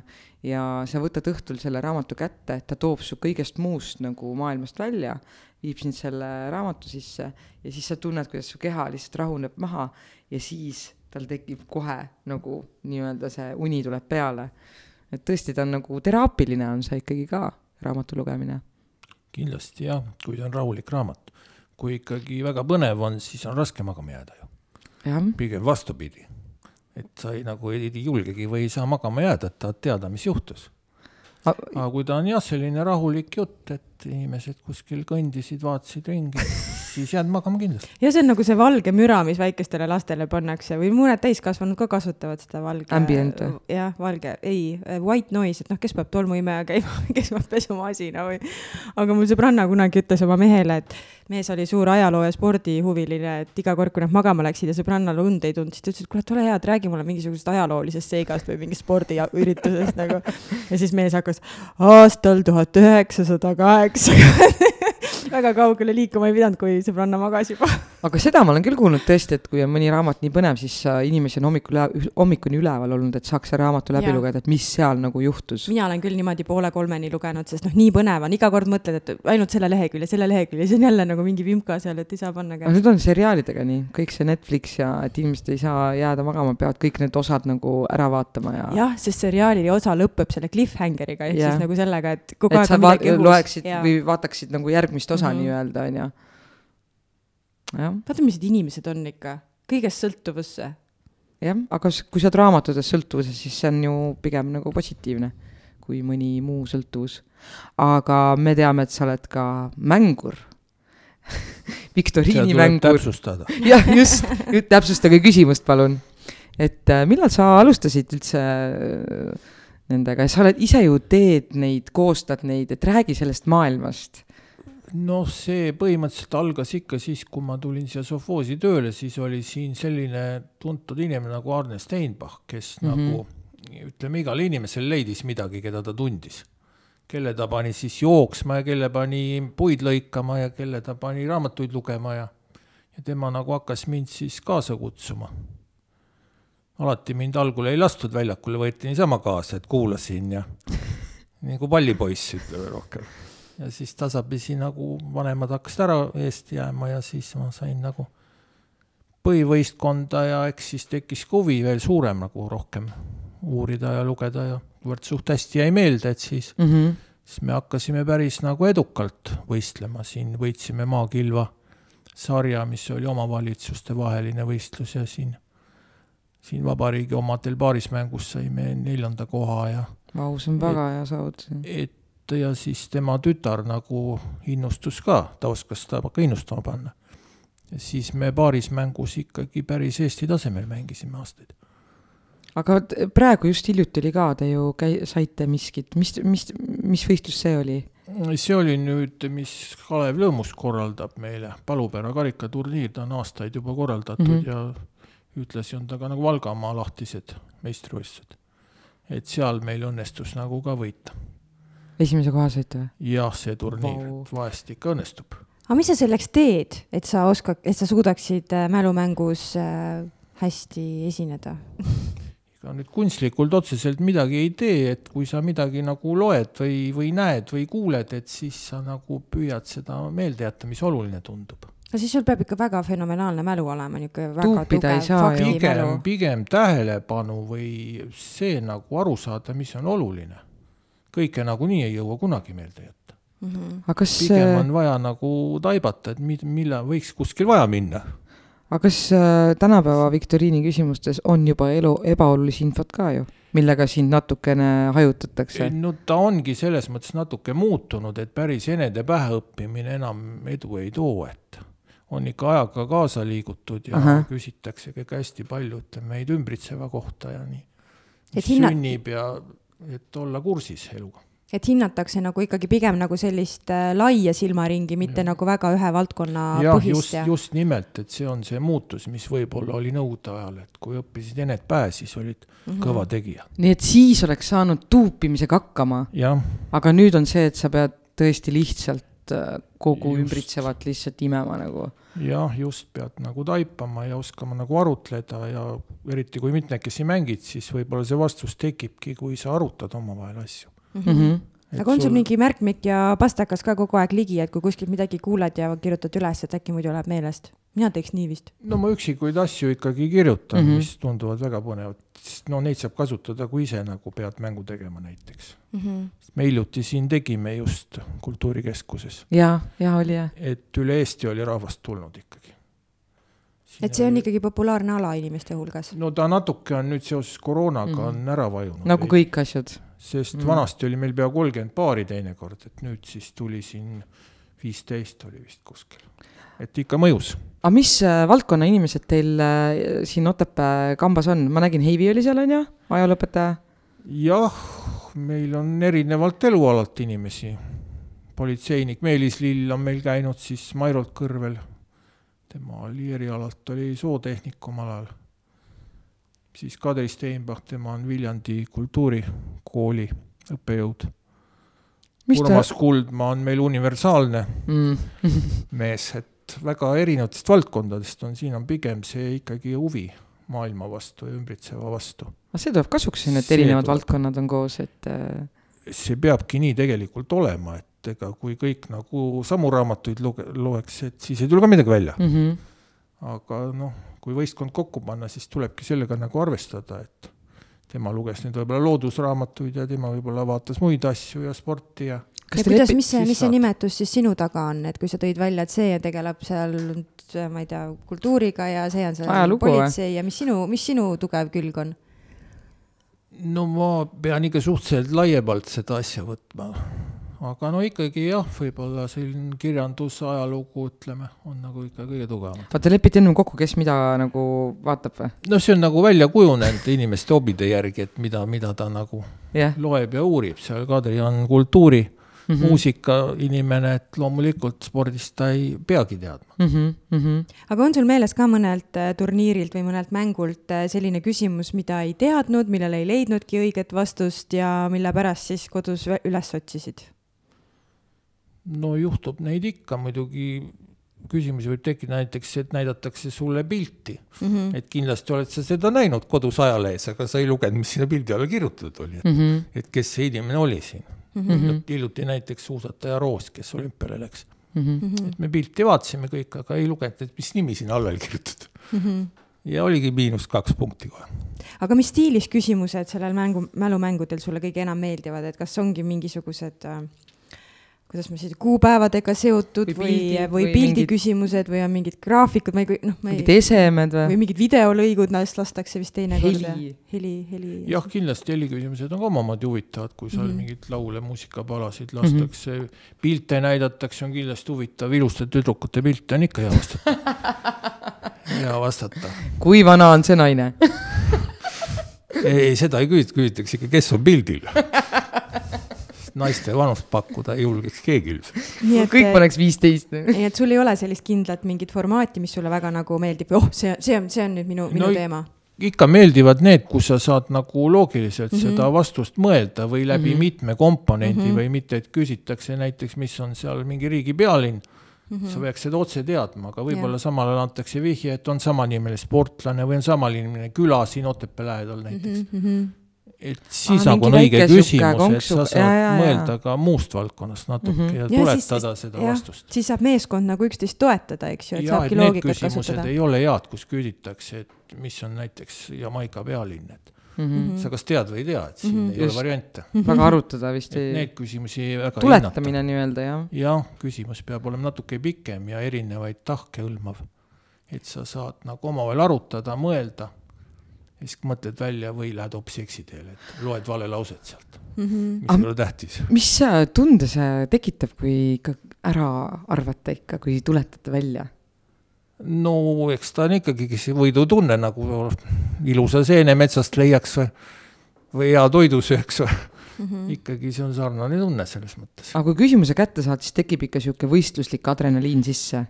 ja sa võtad õhtul selle raamatu kätte, ta toob su kõigest muust nagu maailmast välja, viib sind selle raamatu sisse ja siis sa tunned, kuidas su keha lihtsalt rahuneb maha ja siis tal tekib kohe nagu nii-öelda see uni tuleb peale. et tõesti, ta on nagu teraapiline on see ikkagi ka, raamatu lugemine. kindlasti jah, kui ta on rahulik raamat. kui ikkagi väga põnev on, siis on raske magama jääda ju. pigem vastupidi et sa ei nagu ei, ei julgegi või ei saa magama jääda, et tahad teada, mis juhtus. aga kui ta on jah, selline rahulik jutt, et inimesed kuskil kõndisid, vaatasid ringi, siis jääd magama kindlasti. ja see on nagu see valge müra, mis väikestele lastele pannakse või mõned täiskasvanud ka kasutavad seda valge. Ambient või? jah, valge, ei, white noise, et noh, kes peab tolmuimeja käima kes peab pesumasina või. aga mul sõbranna kunagi ütles oma mehele, et mees oli suur ajaloo ja spordihuviline, et iga kord, kui nad magama läksid ja sõbrannal und ei tulnud, siis ta ütles, et kuule, et ole hea, et räägi mulle mingisugusest ajaloolisest seigast või mingist spordiüritusest nagu. ja siis mees hakkas aastal tuhat üheksasada kaheksakümmend väga kaugele liikuma ei pidanud, kui sõbranna magas juba. Aga seda ma olen küll kuulnud tõesti, et kui on mõni raamat nii põnev, siis inimesi on hommikul, hommikuni üleval olnud, et saaks selle raamatu läbi ja. lugeda, et mis seal nagu juhtus. mina olen küll niimoodi poole kolmeni lugenud, sest noh, nii põnev on, iga kord mõtled, et ainult selle lehekülje, selle lehekülje, siis on jälle nagu mingi vimka seal, et ei saa panna käest. aga nüüd on seriaalidega nii, kõik see Netflix ja et inimesed ei saa jääda magama, peavad kõik need osad nagu ära vaatama ja. jah, sest seriaali osa lõpeb selle cliffhangeriga ehk ja. siis nagu sellega, et kogu et aeg on midagi õhus. loeksid ja. või vaataksid nagu järgmist osa mm -hmm. nii-öelda, on vaata, millised inimesed on ikka, kõigest sõltuvusse. jah, aga kui sa oled raamatutest sõltuvuses, siis see on ju pigem nagu positiivne kui mõni muu sõltuvus. aga me teame, et sa oled ka mängur viktoriini mängur. jah, just, täpsustage küsimust, palun. et äh, millal sa alustasid üldse äh, nendega ja sa oled ise ju teed neid, koostad neid, et räägi sellest maailmast noh, see põhimõtteliselt algas ikka siis, kui ma tulin siia sovhoosi tööle, siis oli siin selline tuntud inimene nagu Arne Steinbach, kes mm -hmm. nagu ütleme, igale inimesele leidis midagi, keda ta tundis. kelle ta pani siis jooksma ja kelle pani puid lõikama ja kelle ta pani raamatuid lugema ja ja tema nagu hakkas mind siis kaasa kutsuma. alati mind algul ei lastud väljakule, võeti niisama kaasa, et kuulasin ja nagu pallipoiss, ütleme rohkem ja siis tasapisi nagu vanemad hakkasid ära eest jääma ja siis ma sain nagu põhivõistkonda ja eks siis tekkis ka huvi veel suurem nagu rohkem uurida ja lugeda ja kuivõrd suht hästi jäi meelde, et siis mm, -hmm. siis me hakkasime päris nagu edukalt võistlema, siin võitsime Maakilva sarja, mis oli omavalitsuste vaheline võistlus ja siin, siin vabariigi omadel paarismängus saime neljanda koha ja Vau, see on väga hea saavutus. et ja siis tema tütar nagu innustus ka, ta oskas seda ka innustama panna. siis me paarismängus ikkagi päris Eesti tasemel mängisime aastaid. aga praegu just hiljuti oli ka, te ju käi-, saite miskit, mis, mis, mis võistlus see oli? see oli nüüd, mis Kalev Lõõmus korraldab meile, Palupära karikaturniir, ta on aastaid juba korraldatud mm -hmm. ja ühtlasi on ta ka nagu Valgamaa lahtised meistrivõistlused. et seal meil õnnestus nagu ka võita. Esimese koha saite või? jah, see turniir wow. vahest ikka õnnestub. aga mis sa selleks teed, et sa oskad, et sa suudaksid äh, mälumängus äh, hästi esineda? ega nüüd kunstlikult otseselt midagi ei tee, et kui sa midagi nagu loed või, või näed või kuuled, et siis sa nagu püüad seda meelde jätta, mis oluline tundub. no siis sul peab ikka väga fenomenaalne mälu olema, niisugune väga Tuupida tugev ju. pigem, faktimälu. pigem tähelepanu või see nagu aru saada, mis on oluline. Kõike nagunii ei jõua kunagi meelde jätta. Mhm. aga kas, pigem on vaja nagu taibata, et mid-, millal võiks kuskil vaja minna. aga kas äh, tänapäeva viktoriini küsimustes on juba elu, ebaolulist infot ka ju, millega sind natukene hajutatakse? no ta ongi selles mõttes natuke muutunud, et päris enede pähe õppimine enam edu ei too, et on ikka ajaga kaasa liigutud ja Ahah. küsitakse ka hästi palju, ütleme, meid ümbritseva kohta ja nii. Et mis hinna- sünnib ja et olla kursis eluga. et hinnatakse nagu ikkagi pigem nagu sellist äh, laia silmaringi, mitte nagu väga ühe valdkonna jah, põhist just ja, just nimelt, et see on see muutus, mis võib-olla oli nõukogude ajal, et kui õppisid ened pähe, siis olid Mhm. kõva tegija. nii et siis oleks saanud tuupimisega hakkama, aga nüüd on see, et sa pead tõesti lihtsalt kogu Just. ümbritsevat lihtsalt imema nagu. jah, just pead nagu taipama ja oskama nagu arutleda ja eriti kui mitmekesi mängid, siis võib-olla see vastus tekibki, kui sa arutad omavahel asju. Mm -hmm. Aga on sul mingi märkmik ja pastakas ka kogu aeg ligi, et kui kuskilt midagi kuuled ja kirjutad üles, et äkki muidu läheb meelest? mina teeks nii vist. no ma üksikuid asju ikkagi kirjutan mm. -hmm. mis tunduvad väga põnevad, sest no neid saab kasutada, kui ise nagu pead mängu tegema näiteks. me hiljuti siin tegime just Kultuurikeskuses, ja, ja oli jah. et üle Eesti oli rahvast tulnud ikkagi. Et see on ikkagi populaarne ala inimeste hulgas. no ta natuke on nüüd seoses koroonaga mm on ära vajunud. nagu kõik asjad. sest mm. vanasti oli meil pea kolmkümmend paari teinekord, et nüüd siis tuli siin viisteist oli vist kuskil. et ikka mõjus aga mis äh, valdkonna inimesed teil äh, siin Otepää kambas on, ma nägin, Heivi oli seal on ju, ajalooõpetaja. jah, meil on erinevalt elualalt inimesi. politseinik Meelis Lill on meil käinud siis Mairolt kõrvel. Tema oli erialalt, oli zootehnik omal ajal. siis Kadri Steinbach, tema on Viljandi kultuurikooli õppejõud. mis ta Urmas Kuldmaa on meil universaalne mm. mees, et väga erinevatest valdkondadest on, siin on pigem see ikkagi huvi maailma vastu ja ümbritseva vastu. aga see tuleb kasuks siin, et See erinevad tuleb. valdkonnad on koos, et äh, see peabki nii tegelikult olema, et ega kui kõik nagu samu raamatuid luge-, loeks, et siis ei tule ka midagi välja mm. -hmm. aga noh, kui võistkond kokku panna, siis tulebki sellega nagu arvestada, et tema luges nüüd võib-olla loodusraamatuid ja tema võib-olla vaatas muid asju ja sporti ja ja kuidas, mis see, mis see nimetus siis sinu taga on, et kui sa tõid välja, et see tegeleb seal, ma ei tea, kultuuriga ja see on seal Ajalugu politsei ja mis sinu, mis sinu tugev külg on? no ma pean ikka suhteliselt laiemalt seda asja võtma. Aga no ikkagi jah, võib-olla selline kirjandus, ajalugu, ütleme, on nagu ikka kõige tugevam. vaata, lepite ennem kokku, kes mida nagu vaatab või? no see on nagu välja kujunenud inimeste hobide järgi, et mida, mida ta nagu jah loeb ja uurib, seal Kadri on kultuuri mm. -hmm. muusikainimene, et loomulikult spordist ta ei peagi teadma. mm. -hmm, mm -hmm. aga on sul meeles ka mõnelt äh, turniirilt või mõnelt mängult äh, selline küsimus, mida ei teadnud, millele ei leidnudki õiget vastust ja mille pärast siis kodus üles otsisid? No juhtub neid ikka muidugi, küsimusi võib tekkida näiteks, et näidatakse sulle pilti mm. -hmm. et kindlasti oled sa seda näinud kodus ajalehes, aga sa ei lugenud, mis sinna pildi alla kirjutatud oli, et Mm -hmm. et kes see inimene oli siin mm. -hmm. hiljuti näiteks suusataja Roos, kes olümpiale läks mm. -hmm. et me pilti vaatasime kõik, aga ei lugenud, et mis nimi sinna alla oli kirjutatud mm. -hmm. ja oligi miinus kaks punkti kohe. aga mis stiilis küsimused sellel mängu, mälumängudel sulle kõige enam meeldivad, et kas ongi mingisugused äh, kuidas ma siis, kuupäevadega seotud või, või, või pildiküsimused või on mingid graafikud, ma ei, noh, ma ei. mingid esemed või? või mingid videolõigud, neist lastakse vist teinekord. heli. heli, heli. jah, kindlasti heliküsimused on ka omamoodi huvitavad, kui seal mm -hmm. mingeid laule, muusikapalasid lastakse mm, -hmm. pilte näidatakse, on kindlasti huvitav, iluste tüdrukute pilte on ikka hea vastata hea vastata. kui vana on see naine ei, seda ei küsita, küsitakse ikka, kes on pildil naiste vanust pakkuda ei julgeks keegi ilmselt. kõik paneks viisteist. nii et sul ei ole sellist kindlat mingit formaati, mis sulle väga nagu meeldib oh, see, see on, see on nüüd minu, minu no, teema? ikka meeldivad need, kus sa saad nagu loogiliselt mm -hmm. seda vastust mõelda või läbi mm -hmm. mitme komponendi mm -hmm. või mitte, et küsitakse näiteks, mis on seal mingi riigi pealinn Mm -hmm. sa peaks seda otse teadma, aga võib-olla samal ajal antakse vihje, et on samanimeline sportlane või on samanimeline küla siin Otepää lähedal näiteks mm. -hmm et siis nagu on õige küsimus, et sa saad ja, ja, mõelda ka muust valdkonnast natuke mm -hmm. ja tuletada ja, siis, seda ja, vastust. siis saab meeskond nagu üksteist toetada, eks ju, et ja, saabki et loogikat kasutada. ei ole head, kus küsitakse, et mis on näiteks Jamaica pealinn, et mm -hmm. sa kas tead või ei tea, et siin mm -hmm. ei Just. ole variante mm. -hmm. väga arutada vist ei. Need küsimusi väga tuletamine nii-öelda, jah. jah, küsimus peab olema natuke pikem ja erinevaid tahke hõlmav. et sa saad nagu omavahel arutada, mõelda ja siis mõtled välja või lähed hoopis eksiteele, et loed vale lauset sealt mm, -hmm. mis ei ole tähtis. mis tunde see tekitab, kui ikka ära arvata ikka, kui tuletate välja? no eks ta on ikkagi võidutunne, nagu ilusa seene metsast leiaks või, või hea toidu sööks või mm. -hmm. ikkagi see on sarnane tunne selles mõttes. aga kui küsimuse kätte saad, siis tekib ikka niisugune võistluslik adrenaliin sisse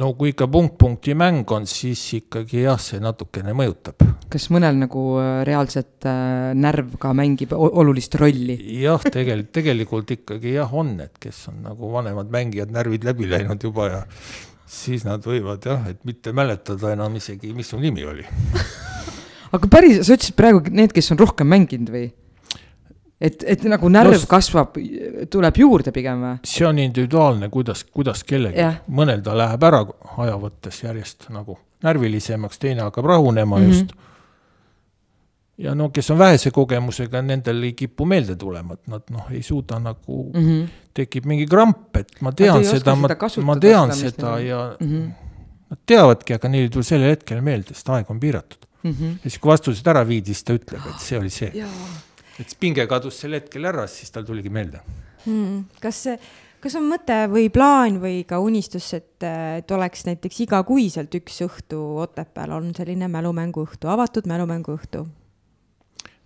no kui ikka punkt-punkti mäng on, siis ikkagi jah, see natukene mõjutab. kas mõnel nagu äh, reaalselt äh, närv ka mängib olulist rolli? jah, tegelikult, tegelikult ikkagi jah, on, et kes on nagu vanemad mängijad, närvid läbi läinud juba ja siis nad võivad jah, et mitte mäletada enam isegi, mis su nimi oli aga päris, sa ütlesid praegu need, kes on rohkem mänginud või? Et, et nagu närv no, kasvab, tuleb juurde pigem või? see on individuaalne, kuidas, kuidas kellelgi yeah., mõnel ta läheb ära aja võttes järjest nagu närvilisemaks, teine hakkab rahunema mm -hmm. just. ja no kes on vähese kogemusega, nendel ei kipu meelde tulema, et nad noh, ei suuda nagu mm, -hmm. tekib mingi kramp, et ma tean seda, ma, ma tean seda, seda ja mm -hmm. nad teavadki, aga neil ei tule sellel hetkel meelde, sest aeg on piiratud mm. -hmm. ja siis, kui vastused ära viidi, siis ta ütleb, et see oli see et pinge kadus sel hetkel ära, siis tal tuligi meelde hmm.. kas see, kas on mõte või plaan või ka unistus, et, et oleks näiteks igakuiselt üks õhtu Otepääl on selline mälumänguõhtu, avatud mälumänguõhtu?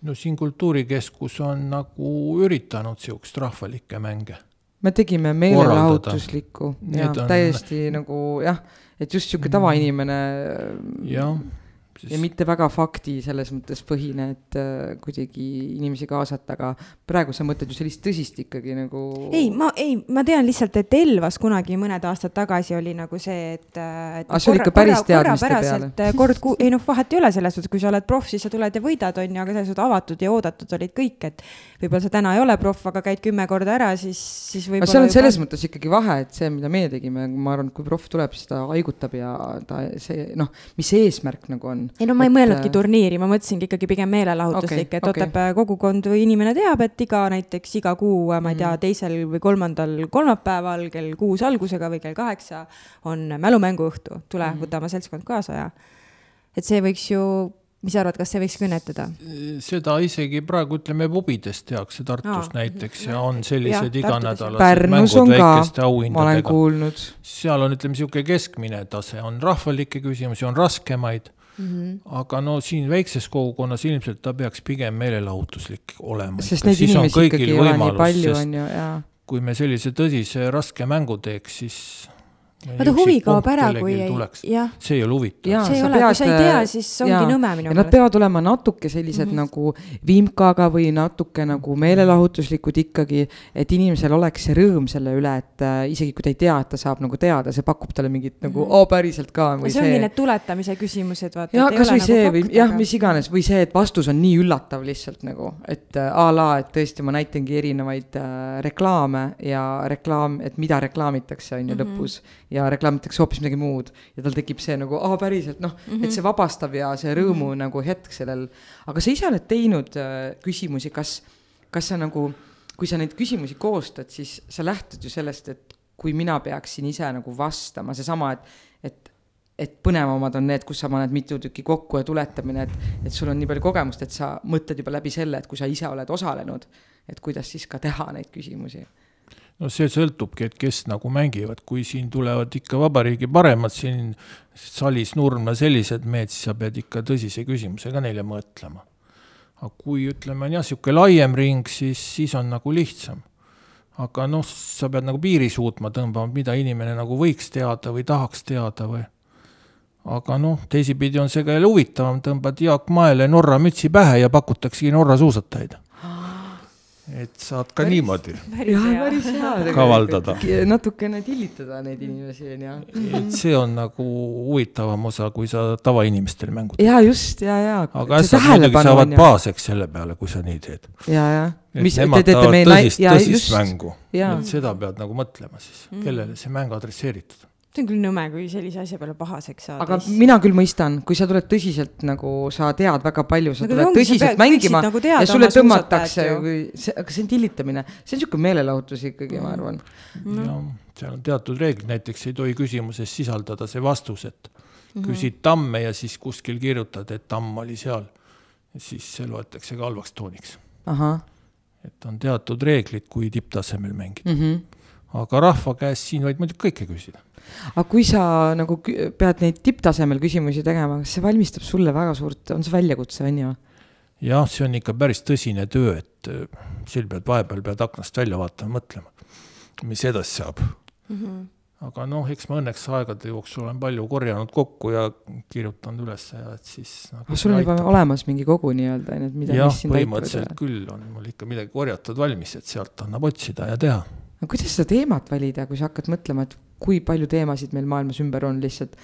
no siin Kultuurikeskus on nagu üritanud siukest rahvalikke mänge. me tegime meelelahutuslikku ja on... täiesti nagu jah, et just sihuke tavainimene. jah Sest... ja mitte väga fakti selles mõttes põhine, et äh, kuidagi inimesi kaasata, aga praegu sa mõtled ju sellist tõsist ikkagi nagu. ei, ma ei, ma tean lihtsalt, et Elvas kunagi mõned aastad tagasi oli nagu see, et. Äh, aga see oli ikka päris teadmiste peale. Kord ku-, ei noh, vahet ei ole selles suhtes, kui sa oled proff, siis sa tuled ja võidad, on ju, aga selles suhtes avatud ja oodatud olid kõik, et. Võib-olla sa täna ei ole proff, aga käid kümme korda ära, siis, siis võib-olla. seal on selles juba... mõttes ikkagi vahe, et see, mida meie tegime, ma arvan, et kui proff tuleb, siis ta haigutab ja ta see noh, mis eesmärk nagu on ei no ma ei et... mõelnudki turniiri, ma mõtlesingi ikkagi pigem meelelahutuslik okay,, et okay. Otepää kogukond või inimene teab, et iga näiteks iga kuu, ma ei tea, mm. teisel või kolmandal kolmapäeval kell kuus algusega või kell kaheksa on mälumänguõhtu, tule mm, -hmm. võta oma seltskond kaasa ja et see võiks ju mis sa arvad, kas see võiks kõnetada? seda isegi praegu ütleme pubides tehakse Tartus Aa, näiteks ja on sellised iganädalased mängud väikeste auhindadega. seal on, ütleme, niisugune keskmine tase, on rahvalikke küsimusi, on raskemaid mm. -hmm. aga no siin väikses kogukonnas ilmselt ta peaks pigem meelelahutuslik olema. sest neid inimesi ikkagi ei ole nii palju, on ju, jaa. kui me sellise tõsise raske mängu teeks, siis vaata huvi kaob ära, kui ei, jah. see ei ole huvitav. see ei ole, kui sa ei tea, siis ongi ja, nõme minu meelest. Nad peavad olema natuke sellised mm -hmm. nagu vimkaga või natuke nagu meelelahutuslikud ikkagi, et inimesel oleks see rõõm selle üle, et äh, isegi kui ta ei tea, et ta saab nagu teada, see pakub talle mingit mm -hmm. nagu oo päriselt ka. või see ongi need tuletamise küsimused, vaata. ja kasvõi nagu see nagu või jah, mis iganes või see, et vastus on nii üllatav lihtsalt nagu, et äh, a la, et tõesti ma näitangi erinevaid äh, reklaame ja reklaam, et mida reklaamitakse, on ju mm -hmm. lõpus ja reklaamitakse hoopis midagi muud ja tal tekib see nagu, aa päriselt noh mm, -hmm. et see vabastab ja see rõõmu mm -hmm. nagu hetk sellel. aga sa ise oled teinud äh, küsimusi, kas, kas sa nagu, kui sa neid küsimusi koostad, siis sa lähtud ju sellest, et kui mina peaksin ise nagu vastama, seesama, et, et et põnevamad on need, kus sa paned mitu tükki kokku ja tuletamine, et, et sul on nii palju kogemust, et sa mõtled juba läbi selle, et kui sa ise oled osalenud, et kuidas siis ka teha neid küsimusi no see sõltubki, et kes nagu mängivad, kui siin tulevad ikka vabariigi paremad siin salis nurmla sellised mehed, siis sa pead ikka tõsise küsimusega neile mõtlema. aga kui ütleme, on jah, niisugune laiem ring, siis, siis on nagu lihtsam. aga noh, sa pead nagu piiri suutma tõmbama, mida inimene nagu võiks teada või tahaks teada või aga noh, teisipidi on see ka jälle huvitavam, tõmbad Jaak Maele Norra mütsi pähe ja pakutaksegi Norra suusatajaid et saad ka päris, niimoodi jah, päris hea kavaldada. natukene tillitada neid inimesi, on ju. et see on nagu huvitavam osa, kui sa tavainimestele mängu teed. jaa, just, jaa, jaa. aga ässad muidugi saavad baaseks selle peale, kui sa nii teed. jaa, jaa. et nemad tahavad tõsist, tõsist mängu. et seda pead nagu mõtlema siis, mm. kellele see mäng adresseeritud see on küll nõme, kui sellise asja peale pahaseks saada. aga mina küll mõistan, kui sa tuled tõsiselt nagu, sa tead väga palju, sa tuled ongi, tõsiselt pead, mängima nagu ja sulle tõmmatakse aga see on tillitamine, see on niisugune meelelahutus ikkagi mm., ma arvan mm.. no seal on teatud reeglid, näiteks ei tohi küsimuses sisaldada see vastus, et -hmm. küsid tamme ja siis kuskil kirjutad, et tamm oli seal. siis see loetakse ka halvaks tooniks. et on teatud reeglid, kui tipptasemel mängida mm. -hmm. aga rahva käest siin võid muidugi kõike küsida aga kui sa nagu pead neid tipptasemel küsimusi tegema, kas see valmistab sulle väga suurt, on see väljakutse, on ju? jah, see on ikka päris tõsine töö, et äh, sul pead vahepeal pead aknast välja vaatama, mõtlema, mis edasi saab mm. -hmm. aga noh, eks ma õnneks aegade jooksul olen palju korjanud kokku ja kirjutanud üles ja et siis nagu. sul on juba olemas mingi kogu nii-öelda, on ju, et mida. jah, põhimõtteliselt küll on mul ikka midagi korjatud valmis, et sealt annab otsida ja teha. no kuidas seda teemat valida, kui sa hakkad mõtlema, et kui palju teemasid meil maailmas ümber on lihtsalt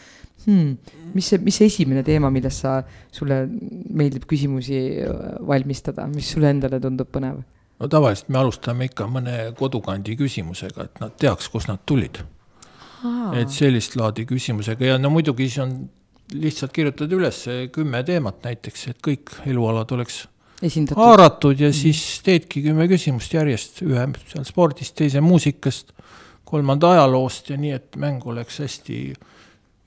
hmm,. mis see, mis see esimene teema, millest sa, sulle meeldib küsimusi äh, valmistada, mis sulle endale tundub põnev? no tavaliselt me alustame ikka mõne kodukandi küsimusega, et nad teaks, kust nad tulid. et sellist laadi küsimusega ja no muidugi siis on lihtsalt kirjutad üles kümme teemat näiteks, et kõik elualad oleks Esindatud. haaratud ja siis teedki kümme küsimust järjest, ühe seal spordist, teise muusikast kolmanda ajaloost ja nii, et mäng oleks hästi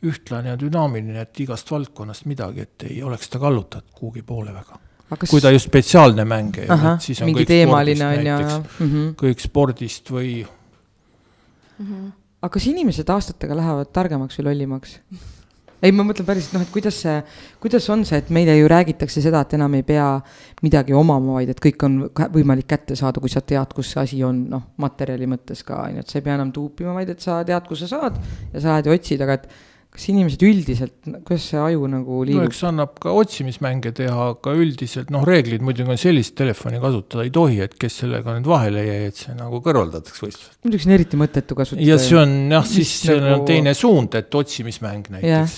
ühtlane ja dünaamiline, et igast valdkonnast midagi, et ei oleks ta kallutatud kuhugi poole väga. Kas... kui ta just spetsiaalne mäng ei ole, et siis on kõik spordist näiteks mm, -hmm. kõik spordist või mm. -hmm. aga kas inimesed aastatega lähevad targemaks või lollimaks? Ei, ma mõtlen päriselt noh, et kuidas see, kuidas on see, et meile ju räägitakse seda, et enam ei pea midagi omama, vaid et kõik on võimalik kätte saada, kui sa tead, kus see asi on, noh, materjali mõttes ka, on ju, et sa ei pea enam tuupima, vaid et sa tead, kus sa saad ja sa lähed ja otsid, aga et kas inimesed üldiselt, kuidas see aju nagu liigub? no eks annab ka otsimismänge teha, aga üldiselt noh, reeglid muidugi on sellist telefoni kasutada ei tohi, et kes sellega nüüd vahele jäi, et see nagu kõrvaldatakse võistlusest. muidugi see on eriti mõttetu kasutada. ja see on jah, siis see nagu... on teine suund, et otsimismäng näiteks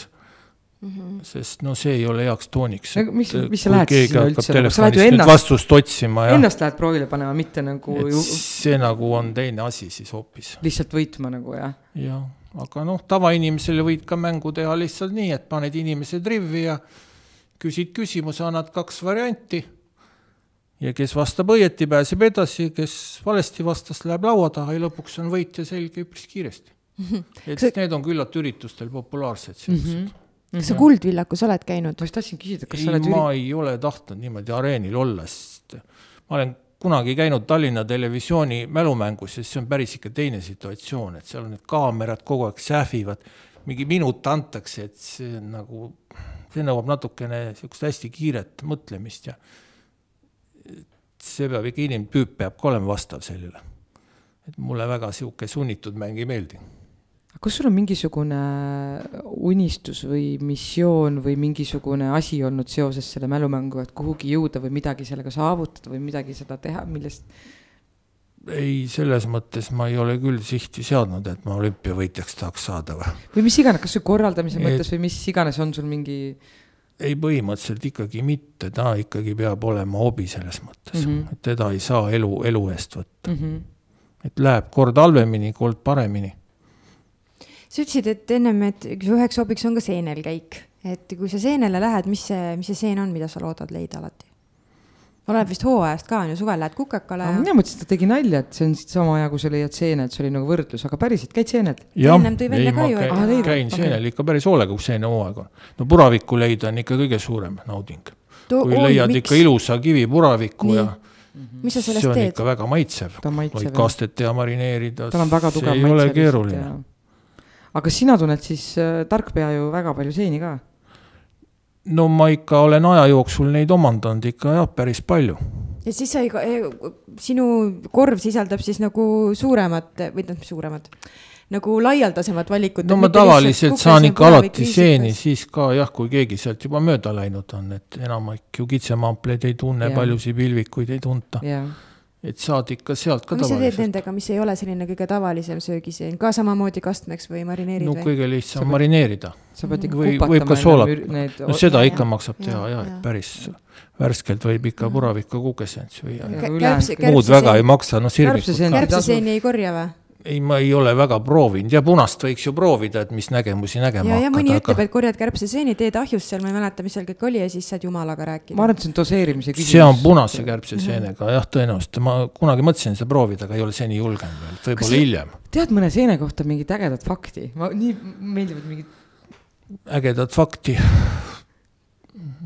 Mm -hmm. sest no see ei ole heaks tooniks. mis, mis sa lähed sinna üldse, sa lähed ju ennast, vastust otsima ja. Ennast lähed proovile panema, mitte nagu. Ju... see nagu on teine asi siis hoopis. lihtsalt võitma nagu jah? jah, aga noh, tavainimesele võid ka mängu teha lihtsalt nii, et paned inimesed rivvi ja küsid küsimuse, annad kaks varianti. ja kes vastab õieti, pääseb edasi, kes valesti vastas, läheb laua taha ja lõpuks on võitja selge üpris kiiresti. et see... need on küllap üritustel populaarsed sellised mm. -hmm kas sa Kuldvillakus oled käinud? ma just tahtsin küsida, kas ei, sa oled ma üri... ei ole tahtnud niimoodi areenil olla, sest ma olen kunagi käinud Tallinna Televisiooni mälumängus ja see on päris ikka teine situatsioon, et seal on need kaamerad kogu aeg sähvivad, mingi minut antakse, et see on nagu, see nõuab natukene niisugust hästi kiiret mõtlemist ja see peab ikka, inimtüüp peab ka olema vastav sellele. et mulle väga niisugune sunnitud mäng ei meeldi kas sul on mingisugune unistus või missioon või mingisugune asi olnud seoses selle mälumänguga, et kuhugi jõuda või midagi sellega saavutada või midagi seda teha, millest? ei, selles mõttes ma ei ole küll sihti seadnud, et ma olümpiavõitjaks tahaks saada või. või mis iganes, kas või korraldamise et... mõttes või mis iganes on sul mingi? ei, põhimõtteliselt ikkagi mitte, ta ikkagi peab olema hobi selles mõttes mm, -hmm. et teda ei saa elu, elu eest võtta mm. -hmm. et läheb kord halvemini, kord paremini sa ütlesid, et ennem, et üheks hobiks on ka seenel käik, et kui sa seenele lähed, mis see, mis see seen on, mida sa loodad leida alati? oleneb vist hooajast ka on ju, suvel lähed kukekale ja. mina mõtlesin, et ta tegi nalja, et see on sama hea, kui sa leiad seened, see oli nagu võrdlus, aga päriselt käid seened? ennem tõi välja ka ju. käin, käin seenel okay. ikka päris hoolega, kui seenehooaeg on. no puravikku leida on ikka kõige suurem nauding. kui oi, leiad miks? ikka ilusa kivipuraviku Nii. ja mis sa sellest teed? see on ikka väga maitsev. võid kastet teha, marineerida. tal on väga tugev maitse. see ei ole keeruline aga sina tunned siis äh, tarkpea ju väga palju seeni ka? no ma ikka olen aja jooksul neid omandanud ikka jah, päris palju. ja siis sa ei, sinu korv sisaldab siis nagu suuremat või noh, suuremat, nagu laialdasemat valikut. no ma tavaliselt saan ikka alati seeni siis ka jah, kui keegi sealt juba mööda läinud on, et enamik ju kitsemampleid ei tunne, paljusid pilvikuid ei tunta yeah et saad ikka sealt ka mis sa teed nendega, mis ei ole selline kõige tavalisem söögiseen, ka samamoodi kastmeks või marineerid no või? kõige lihtsam pead, marineerida. sa pead ikka või, võib ka soolat, no seda ikka maksab teha ja, et päris värskelt võib ikka puravikku kukesend süüa. muud väga ei maksa, noh sirmikut. kärbseseeni ei korja või? Ei, ma ei ole väga proovinud ja punast võiks ju proovida, et mis nägemusi nägema hakkada. ja mõni aga... ütleb, et korjad kärbseseeni, teed ahjus seal, ma ei mäleta, mis seal kõik oli ja siis saad jumalaga rääkida. ma arvan, et see on doseerimise küsimus. see on punase kärbseseenega jah, tõenäoliselt, ma kunagi mõtlesin seda proovida, aga ei ole seni julgenud veel, võib-olla hiljem. tead mõne seene kohta mingit ägedat fakti? ma, nii meeldivad mingid. ägedat fakti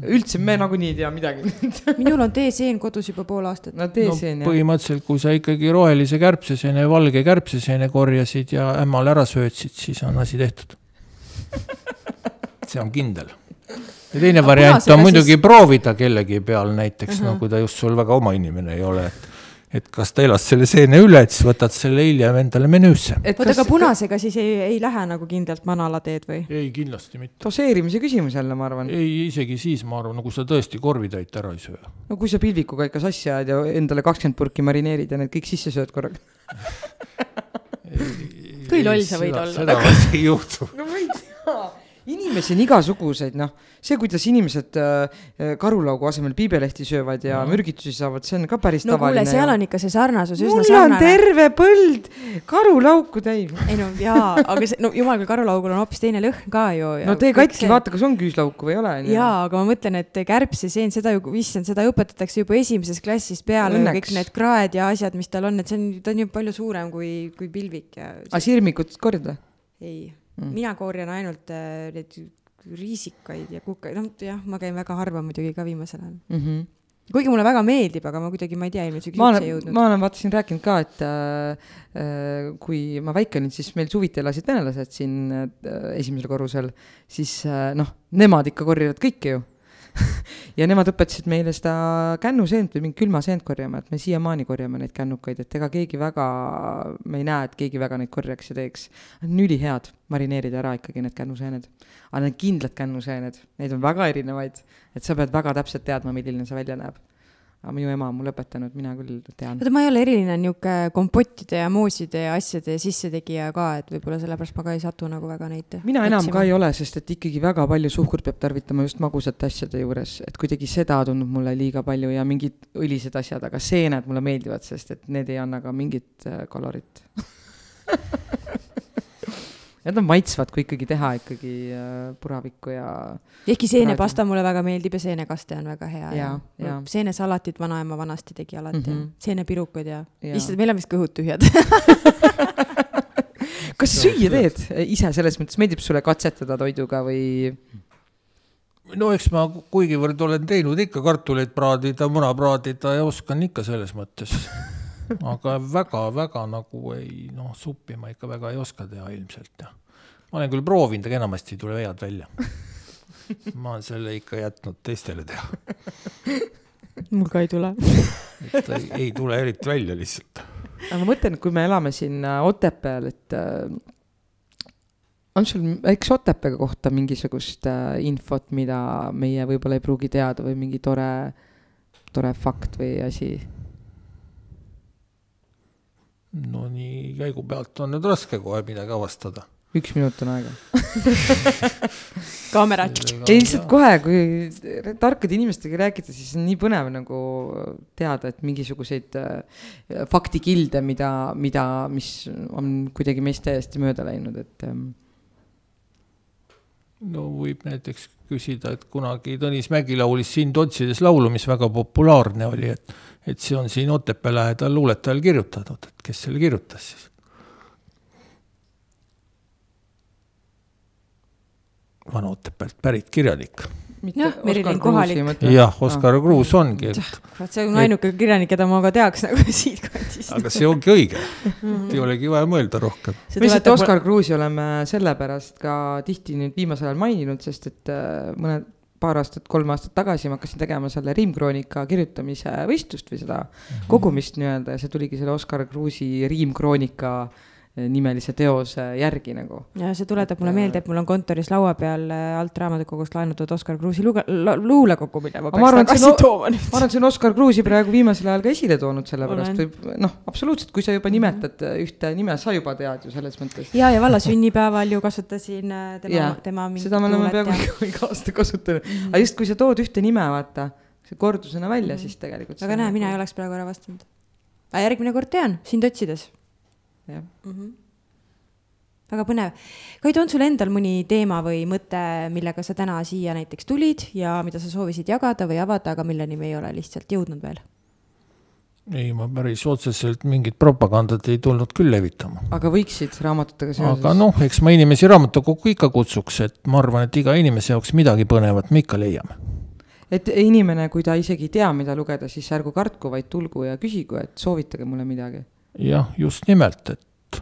üldse me nagunii ei tea midagi minul on teeseen kodus juba pool aastat. no teeseen no, jah. põhimõtteliselt, kui sa ikkagi rohelise kärbseseene, valge kärbseseene korjasid ja ämmal ära söötsid, siis on asi tehtud see on kindel. ja teine variant on muidugi siis... proovida kellegi peal näiteks uh, -huh. no kui ta just sul väga oma inimene ei ole, et et kas ta elas selle seene üle, et siis võtad selle hiljem endale menüüsse. oota, aga punasega siis ei, ei lähe nagu kindlalt manala teed või? ei, kindlasti mitte. doseerimise küsimus jälle, ma arvan. ei, isegi siis ma arvan, no kui sa tõesti korvitäit ära ei söö. no kui sa pilvikuga ikka sassi ajad ja endale kakskümmend purki marineerid ja need kõik sisse sööd korraga kui loll sa võid olla. seda vast ei juhtu. no ma ei tea inimesi on igasuguseid, noh, see, kuidas inimesed äh, äh, karulaugu asemel piibelehti söövad ja no. mürgitusi saavad, see on ka päris no, tavaline. seal on ikka see sarnasus üsna mul sarnane. on terve põld karulauku täis. ei no jaa, aga see, no jumal, kui karulaugul on hoopis teine lõhn ka ju. no tee katki see..., vaata, kas on küüslauku või ei ole. jaa, aga ma mõtlen, et kärbseseen, seda ju, issand, seda õpetatakse juba esimesest klassist peale, kõik need kraed ja asjad, mis tal on, et see on, ta on ju palju suurem kui, kui pilvik ja. aga sirmikut korjad või? ei mm.. mina korjan ainult äh, neid riisikaid ja kukaid, noh jah, ma käin väga harva muidugi ka viimasel ajal mm. -hmm kuigi mulle väga meeldib, aga ma kuidagi, ma ei tea, ilmselt ma olen, jõudnud. ma olen vaata siin rääkinud ka, et äh, äh, kui ma väike olin, siis meil suviti elasid venelased siin äh, esimesel korrusel, siis äh, noh, nemad ikka korjavad kõike ju ja nemad õpetasid meile seda kännuseent või mingit külmaseent korjama, et me siiamaani korjame neid kännukaid, et ega keegi väga, me ei näe, et keegi väga neid korjaks ja teeks. Need on ülihead, marineerida ära ikkagi need kännuseened. aga need kindlad kännuseened, neid on väga erinevaid, et sa pead väga täpselt teadma, milline see välja näeb aga minu ema on mulle õpetanud, mina küll tean. oota, ma ei ole eriline niisugune kompottide ja mooside ja asjade sissetegija ka, et võib-olla sellepärast ma ka ei satu nagu väga neid. mina enam otsima. ka ei ole, sest et ikkagi väga palju suhkurt peab tarvitama just magusate asjade juures, et kuidagi seda tundub mulle liiga palju ja mingid õlised asjad, aga seened mulle meeldivad, sest et need ei anna ka mingit äh, kalorit Need on maitsvad, kui ikkagi teha ikkagi äh, puravikku ja. ehkki seenepasta mulle väga meeldib ja seenekaste on väga hea ja, ja. ja. seenesalatit vanaema vanasti tegi alati mm, -hmm. seenepirukaid ja, ja., issand, meil on vist kõhud tühjad kas süüa teed ise selles mõttes, meeldib sulle katsetada toiduga või? no eks ma kuigivõrd olen teinud ikka kartuleid praadida, muna praadida ja oskan ikka selles mõttes aga väga-väga nagu ei, noh, suppi ma ikka väga ei oska teha ilmselt ja ma olen küll proovinud, aga enamasti ei tule head välja. ma olen selle ikka jätnud teistele teha. mul ka ei tule. et ei, ei tule eriti välja lihtsalt. aga ma mõtlen, kui me elame siin äh, Otepääl, et äh, on sul näiteks Otepää kohta mingisugust äh, infot, mida meie võib-olla ei pruugi teada või mingi tore, tore fakt või asi? No nii käigu pealt on nüüd raske kohe midagi avastada. üks minut on aega kaamera. ei lihtsalt kohe, kui tarkade inimestega rääkida, siis on nii põnev nagu teada, et mingisuguseid äh, faktikilde, mida, mida, mis on kuidagi meist täiesti mööda läinud, et ähm, no võib näiteks küsida, et kunagi Tõnis Mägi laulis Sind otsides laulu, mis väga populaarne oli, et, et see on siin Otepää lähedal luuletajal kirjutatud, et kes selle kirjutas siis? Vana-Otepäält pärit kirjanik jah, Merilin Kohalik. jah, Oskar Kruus ongi et.... kurat, see on ainuke kirjanik, keda ma ka teaks nagu siitkandist. aga see ongi õige ei olegi vaja mõelda rohkem. me lihtsalt Oskar Kruusi oleme sellepärast ka tihti nüüd viimasel ajal maininud, sest et äh, mõned paar aastat, kolm aastat tagasi ma hakkasin tegema selle riimkroonika kirjutamise võistlust või seda mhm. kogumist nii-öelda ja see tuligi selle Oskar Kruusi riimkroonika äh, nimelise teose järgi nagu. ja see tuletab mulle meelde, et mul on kontoris laua peal äh, alt raamatukogust laenatud Oskar Kruusi luge-, luulekogu, mida ma peaks tagasi tooma nüüd. ma arvan, et see on Oskar Kruusi praegu viimasel ajal ka esile toonud, sellepärast võib noh, absoluutselt, kui sa juba nimetad ühte nime, sa juba tead ju selles mõttes. ja, ja valla sünnipäeval ju kasutasin äh, tema, tema seda me oleme peaaegu iga aasta kasutanud mm, -hmm. aga just, kui sa tood ühte nime, vaata, see kordusena välja mm, -hmm. siis tegelikult. aga näe, mina nagu ei oleks praegu ära vastanud. aga järgmine kord tean, sind otsides jah mm -hmm. väga põnev. Kaido, on sul endal mõni teema või mõte, millega sa täna siia näiteks tulid ja mida sa soovisid jagada või avada, aga milleni me ei ole lihtsalt jõudnud veel? ei, ma päris otseselt mingit propagandat ei tulnud küll levitama. aga võiksid raamatutega seoses? aga noh, eks ma inimesi raamatukokku ikka kutsuks, et ma arvan, et iga inimese jaoks midagi põnevat me ikka leiame. et inimene, kui ta isegi ei tea, mida lugeda, siis ärgu kartku, vaid tulgu ja küsigu, et soovitage mulle midagi jah, just nimelt, et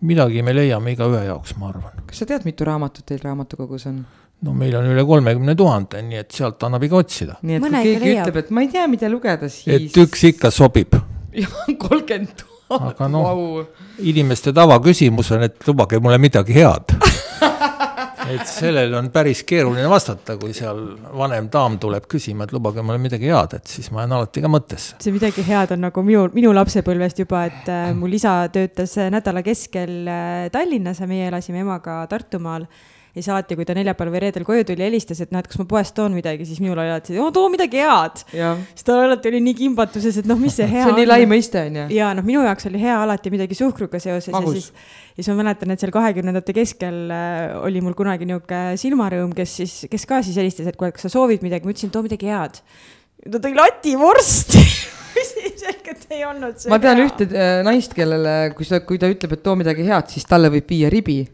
midagi me leiame igaühe jaoks, ma arvan. kas sa tead, mitu raamatut teil raamatukogus on? no meil on üle kolmekümne tuhande, nii et sealt annab ikka otsida. nii et Mõnega kui keegi leiab. ütleb, et ma ei tea, mida lugeda, siis. et üks ikka sobib. jah, kolmkümmend tuhat. aga noh wow., inimeste tavaküsimus on, et lubage mulle midagi head et sellele on päris keeruline vastata, kui seal vanem daam tuleb küsima, et lubage mulle midagi head, et siis ma jään alati ka mõttesse. see midagi head on nagu minu, minu lapsepõlvest juba, et äh, mul isa töötas nädala keskel äh, Tallinnas ja meie elasime emaga Tartumaal ja siis alati, kui ta neljapäeval või reedel koju tuli, helistas, et noh, et kas ma poest toon midagi, siis minul oli alati, too midagi head. siis ta alati oli nii kimbatuses, et noh, mis see hea see on. see on nii lai mõiste, on ju. ja noh, minu jaoks oli hea alati midagi suhkruga seoses Magus. ja siis, ja siis ma mäletan, et seal kahekümnendate keskel äh, oli mul kunagi niisugune silmarõõm, kes siis, kes ka siis helistas, et kuule, kas sa soovid midagi, ma ütlesin, too midagi head. ta tõi lativorsti ilmselgelt ei olnud see. ma tean hea. ühte äh, naist, kellele, kui sa, kui ta ütleb, et too midagi head, siis talle võib viia ribi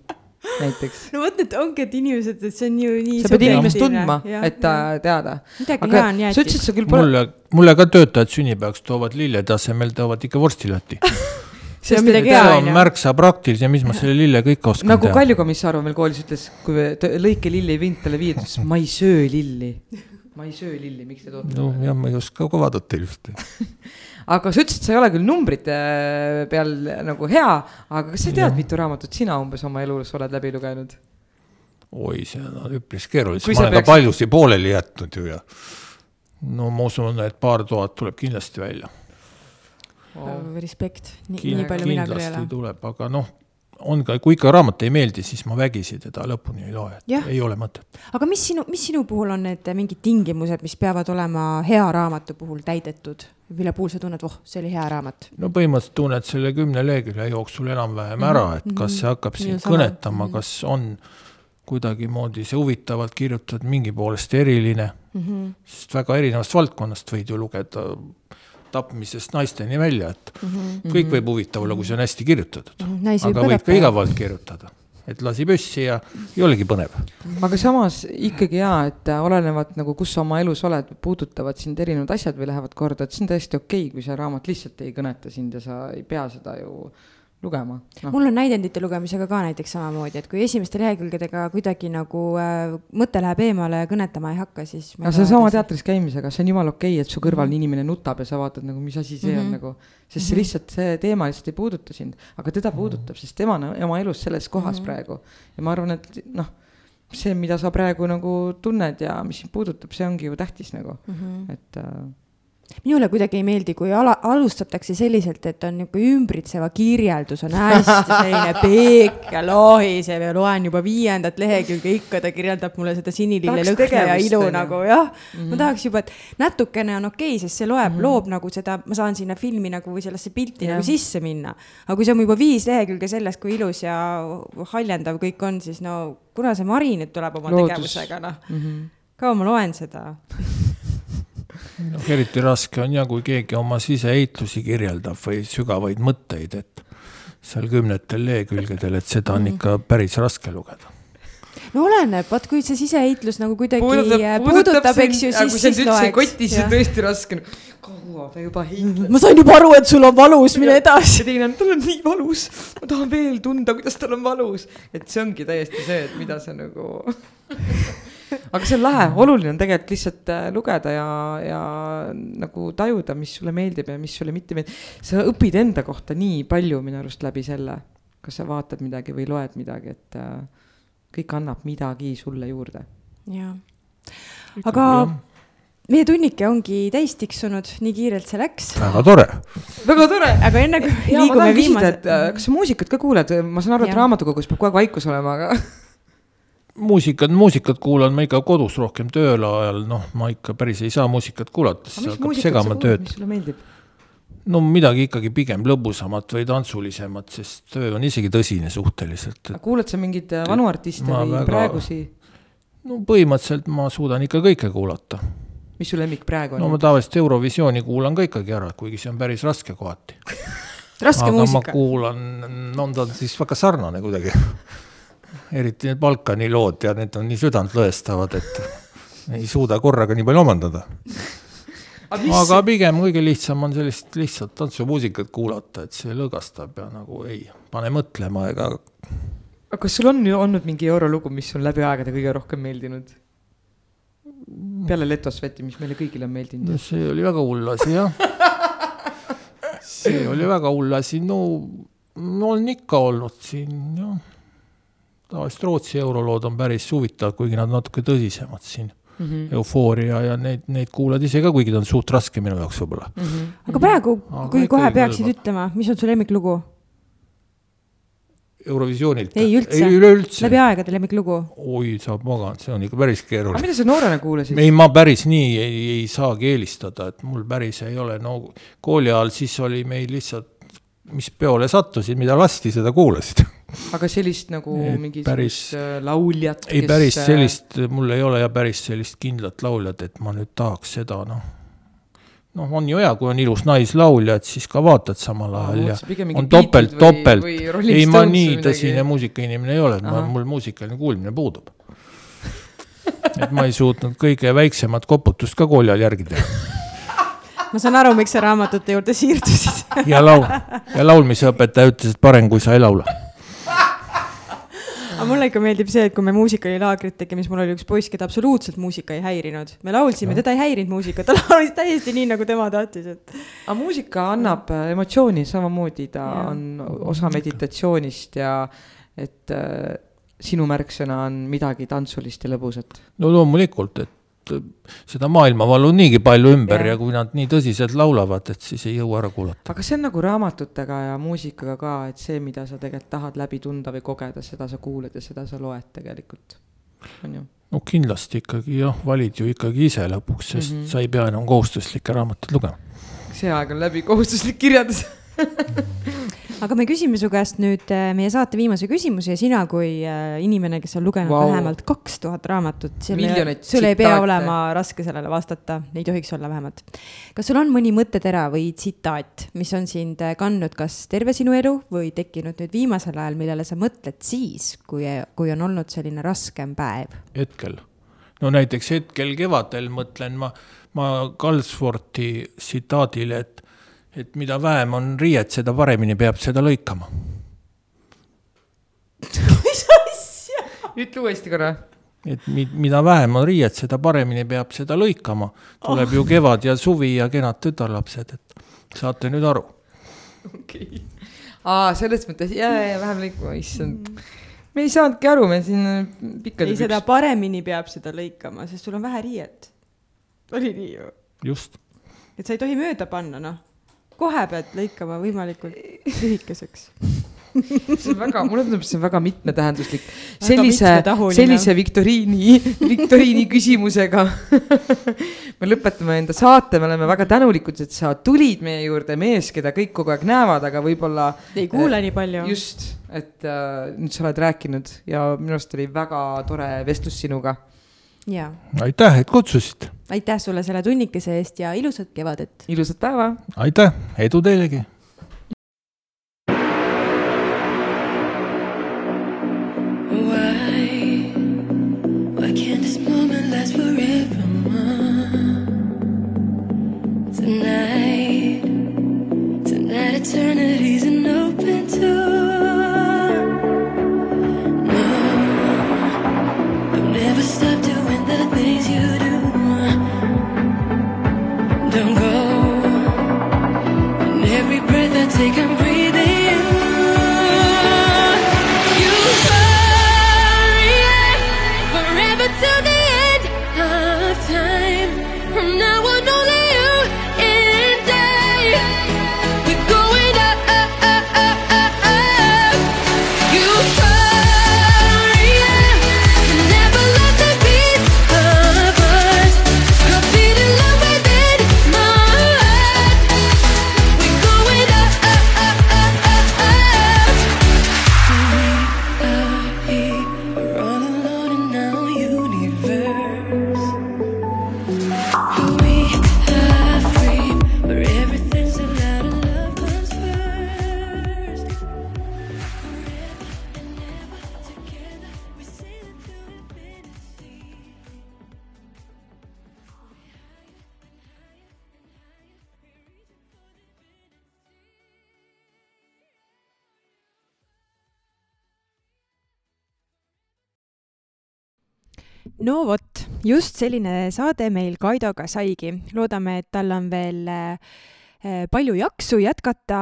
näiteks. no vot, et ongi, et inimesed, et see on ju nii. sa pead inimest tundma, et ta teada. midagi hea on jäetud. sa ütlesid, sa küll pole. mulle, mulle ka töötajad sünnipäevaks toovad lillede asemel, toovad ikka vorstilati see on midagi hea, on ju. märksa praktilisem, mis ma selle lillega ikka oskan nagu teha. nagu Kalju Komissarov meil koolis ütles, kui lõike lilli ei viinud talle viia, ta ütles ma ei söö lilli. ma ei söö lilli, miks te toote? no jah, ma ei oska ka vaadata ilusti aga sa ütlesid, sa ei ole küll numbrite peal nagu hea, aga kas sa tead, mitu raamatut sina umbes oma elus oled läbi lugenud? oi, see on üpris keeruline, ma olen peaks... ka paljusid pooleli jätnud ju ja no ma usun, et paar tuhat tuleb kindlasti välja wow.. respekt, nii, nii palju mina küll ei ole. tuleb, aga noh on ka, kui ikka raamat ei meeldi, siis ma vägisi teda lõpuni ei loe, et ei ole mõtet. aga mis sinu, mis sinu puhul on need mingid tingimused, mis peavad olema hea raamatu puhul täidetud, mille puhul sa tunned, oh, see oli hea raamat? no põhimõtteliselt tunned selle kümne lehekülje jooksul enam-vähem mm -hmm. ära, et kas see hakkab sind kõnetama mm, -hmm. kas on kuidagimoodi see huvitavalt kirjutatud, mingi poolest eriline mm, -hmm. sest väga erinevast valdkonnast võid ju lugeda tapmisest naisteni välja, et mm -hmm. kõik võib huvitav olla, kui see on hästi kirjutatud mm. -hmm. aga võib ka igavalt kirjutada, et lasi püssi ja ei olegi põnev. aga samas ikkagi jaa, et olenevalt nagu, kus sa oma elus oled, puudutavad sind erinevad asjad või lähevad korda, et see on täiesti okei okay,, kui see raamat lihtsalt ei kõneta sind ja sa ei pea seda ju lugema no.. mul on näidendite lugemisega ka näiteks samamoodi, et kui esimeste lehekülgedega kuidagi nagu äh, mõte läheb eemale ja kõnetama ei hakka, siis. aga seesama teatris käimisega, see on jumala okei okay,, et su kõrval mm -hmm. inimene nutab ja sa vaatad nagu, mis asi see mm -hmm. on mhm. nagu. sest see mhm. lihtsalt, see teema lihtsalt ei puuduta sind, aga teda puudutab, sest tema on oma elus selles kohas mm -hmm. praegu. ja ma arvan, et noh, see, mida sa praegu nagu tunned ja mis sind puudutab, see ongi ju tähtis nagu mm, -hmm. et äh, minule kuidagi ei meeldi, kui ala, alustatakse selliselt, et on niisugune ümbritseva kirjeldus on hästi selline pikk ja lohisev ja loen juba viiendat lehekülge, ikka ta kirjeldab mulle seda sinilille lõhna ja ilu nagu jah mm. -hmm. ma mhm. tahaks juba, et natukene on okei okay,, sest see loeb mm, -hmm. loob nagu seda, ma saan sinna filmi nagu või sellesse pilti yeah. nagu sisse minna. aga kui see on juba viis lehekülge sellest, kui ilus ja haljendav kõik on, siis no kuna see Mari nüüd tuleb oma Loodus. tegevusega, noh mm -hmm., kaua ma loen seda noh, eriti raske on ja kui keegi oma siseheitlusi kirjeldab või sügavaid mõtteid, et seal kümnetel lehekülgedel, et seda on mhm. ikka päris raske lugeda no oleneb, vaat kui see siseheitlus nagu kuidagi puudutab, puudutab, puudutab, eks ju, siis, siis loeks. kotis on tõesti raske, kaua ta juba heitleb. ma sain juba aru, et sul on valus, mine edasi. ja teine on, tal on nii valus, ma tahan veel tunda, kuidas tal on valus. et see ongi täiesti see, et mida sa nagu aga see on lahe, oluline on tegelikult lihtsalt äh, lugeda ja, ja nagu tajuda, mis sulle meeldib ja mis sulle mitte meeldib. sa õpid enda kohta nii palju minu arust läbi selle, kas sa vaatad midagi või loed midagi, et äh, kõik annab midagi sulle juurde. jaa, aga meie tunnike ongi täis tiksunud, nii kiirelt see läks. väga tore. väga tore. aga enne kui liigume viimase. Äh, kas sa muusikat ka kuuled, ma saan aru, et raamatukogus peab kogu aeg vaikus olema, aga muusikat, muusikat kuulan ma ikka kodus rohkem tööl ajal, noh, ma ikka päris ei saa muusikat kuulata, siis hakkab segama tööd. mis sulle meeldib? no midagi ikkagi pigem lõbusamat või tantsulisemat, sest töö on isegi tõsine suhteliselt et.... kuulad sa mingeid äh, vanu artiste või väga... praegusi? no põhimõtteliselt ma suudan ikka kõike kuulata. mis su lemmik praegu on? no ma tavaliselt Eurovisiooni kuulan ka ikkagi ära, kuigi see on päris raske kohati raske aga muusika? ma kuulan, no ta on siis väga sarnane kuidagi eriti need Balkani lood ja need on nii südantlõhestavad, et ei suuda korraga nii palju omandada. aga pigem kõige lihtsam on sellist lihtsat tantsumuusikat kuulata, et see lõõgastab ja nagu ei pane mõtlema ega. aga kas sul on olnud mingi eurolugu, mis on läbi aegade kõige rohkem meeldinud? peale Letosveti, mis meile kõigile on meeldinud no,. see oli väga hull asi jah see oli väga hull asi, no, no on ikka olnud siin jah tavaliselt Rootsi eurolood on päris huvitavad, kuigi nad natuke tõsisemad siin mm. -hmm. eufooria ja neid, neid kuulad ise ka, kuigi ta on suht raske minu jaoks võib-olla mm. -hmm. aga praegu, kui kohe peaksid kõlba. ütlema, mis on su lemmiklugu? Eurovisioonilt? ei üldse, üleüldse. läbi aegade lemmiklugu? oi, sa pagan, see on ikka päris keeruline. aga mida sa noorena kuulasid? ei, ma päris nii ei, ei saagi eelistada, et mul päris ei ole, no kooli ajal siis oli meil lihtsalt, mis peole sattusid, mida lasti, seda kuulasid aga sellist nagu mingisugust äh, lauljat, ei, päris äh, sellist, mul ei ole ja päris sellist kindlat lauljat, et ma nüüd tahaks seda, noh. noh, on ju hea, kui on ilus naislaulja, et siis ka vaatad samal ajal ja on topelt, topelt. ei, ma nii tõsine muusikainimene ei ole, ma, mul muusikaline kuulmine puudub. Et ma ei suutnud kõige väiksemat koputust ka kooli ajal järgi teha. Ma saan aru, miks sa raamatute juurde siirdusid. Ja laul, ja laulmisõpetaja ütles, et parem, kui sa ei laula aga mulle ikka meeldib see, et kui me muusikalilaagrit tegime, siis mul oli üks poiss, keda absoluutselt muusika ei häirinud. me laulsime no., teda ei häirinud muusika, ta laulis täiesti nii, nagu tema tahtis, et. aga muusika annab äh, emotsiooni, samamoodi ta ja. on osa meditatsioonist ja et äh, sinu märksõna on midagi tantsulist ja lõbusat. no loomulikult, et seda maailmavalu on niigi palju ümber ja. ja kui nad nii tõsiselt laulavad, et siis ei jõua ära kuulata. aga see on nagu raamatutega ja muusikaga ka, et see, mida sa tegelikult tahad läbi tunda või kogeda, seda sa kuulad ja seda sa loed tegelikult, on ju no kindlasti ikkagi jah, valid ju ikkagi ise lõpuks, sest mm -hmm. sa ei pea enam kohustuslikke raamatuid lugema. see aeg on läbi, kohustuslik kirjandus aga me küsime su käest nüüd äh, meie saate viimase küsimuse ja sina kui äh, inimene, kes on lugenud wow. vähemalt kaks tuhat raamatut, sul ei pea olema raske sellele vastata, ei tohiks olla vähemalt. kas sul on mõni mõttetera või tsitaat, mis on sind äh, kandnud kas terve sinu elu või tekkinud nüüd viimasel ajal, millele sa mõtled siis, kui, kui on olnud selline raskem päev? hetkel, no näiteks hetkel kevadel mõtlen ma, ma Galsworthi tsitaadile, et et mida vähem on riiet, seda paremini peab seda lõikama. mis asja? ütle uuesti korra. et mi-, mida vähem on riiet, seda paremini peab seda lõikama. tuleb oh. ju kevad ja suvi ja kenad tütarlapsed, et saate nüüd aru. okei okay.. aa, selles mõttes, jaa, jaa, vähem lõikama, issand mm. me ei saanudki aru, me siin pikkade. ei, seda paremini peab seda lõikama, sest sul on vähe riiet. oli nii ju? just. et sa ei tohi mööda panna, noh kohe pead lõikama võimalikult lühikeseks see on väga, mulle tundub, see on väga mitmetähenduslik. sellise, sellise viktoriini, viktoriini küsimusega me lõpetame enda saate, me oleme väga tänulikud, et sa tulid meie juurde, mees, keda kõik kogu aeg näevad, aga võib-olla. ei kuule äh, nii palju. just, et äh, nüüd sa oled rääkinud ja minu arust oli väga tore vestlus sinuga. Aitäh, et kutsusite. aitäh sulle selle tunnikese eest ja ilusat kevadet. ilusat päeva. aitäh, edu teilegi no vot, just selline saade meil Kaidoga saigi. loodame, et tal on veel äh, palju jaksu jätkata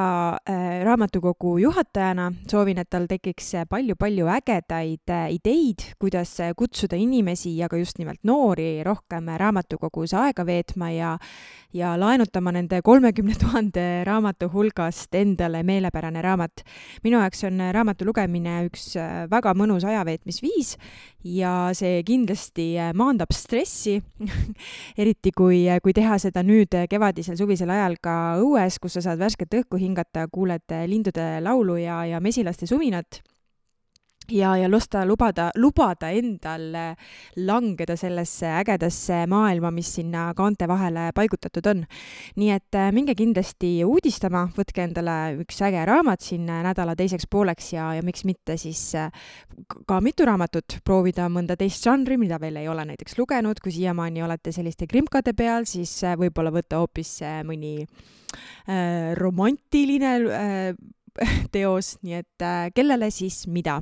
äh, raamatukogu juhatajana. soovin, et tal tekiks palju-palju ägedaid ideid, kuidas kutsuda inimesi ja ka just nimelt noori rohkem raamatukogus aega veetma ja ja laenutama nende kolmekümne tuhande raamatu hulgast endale meelepärane raamat. minu jaoks on raamatu lugemine üks väga mõnus ajaveetmisviis ja see kindlasti maandab stressi eriti kui, kui teha seda nüüd kevadisel, suvisel ajal ka õues, kus sa saad värsket õhku hingata, kuuled lindude laulu ja, ja mesilaste suminat ja, ja lasta lubada, lubada endal langeda sellesse ägedasse maailma, mis sinna kaante vahele paigutatud on. nii et äh, minge kindlasti uudistama, võtke endale üks äge raamat siin nädala teiseks pooleks ja, ja miks mitte siis äh, ka mitu raamatut, proovida mõnda teist žanri, mida veel ei ole näiteks lugenud, kui siiamaani olete selliste krimkade peal, siis äh, võib-olla võtta hoopis mõni äh, romantiline äh, teos, nii et äh, kellele siis mida.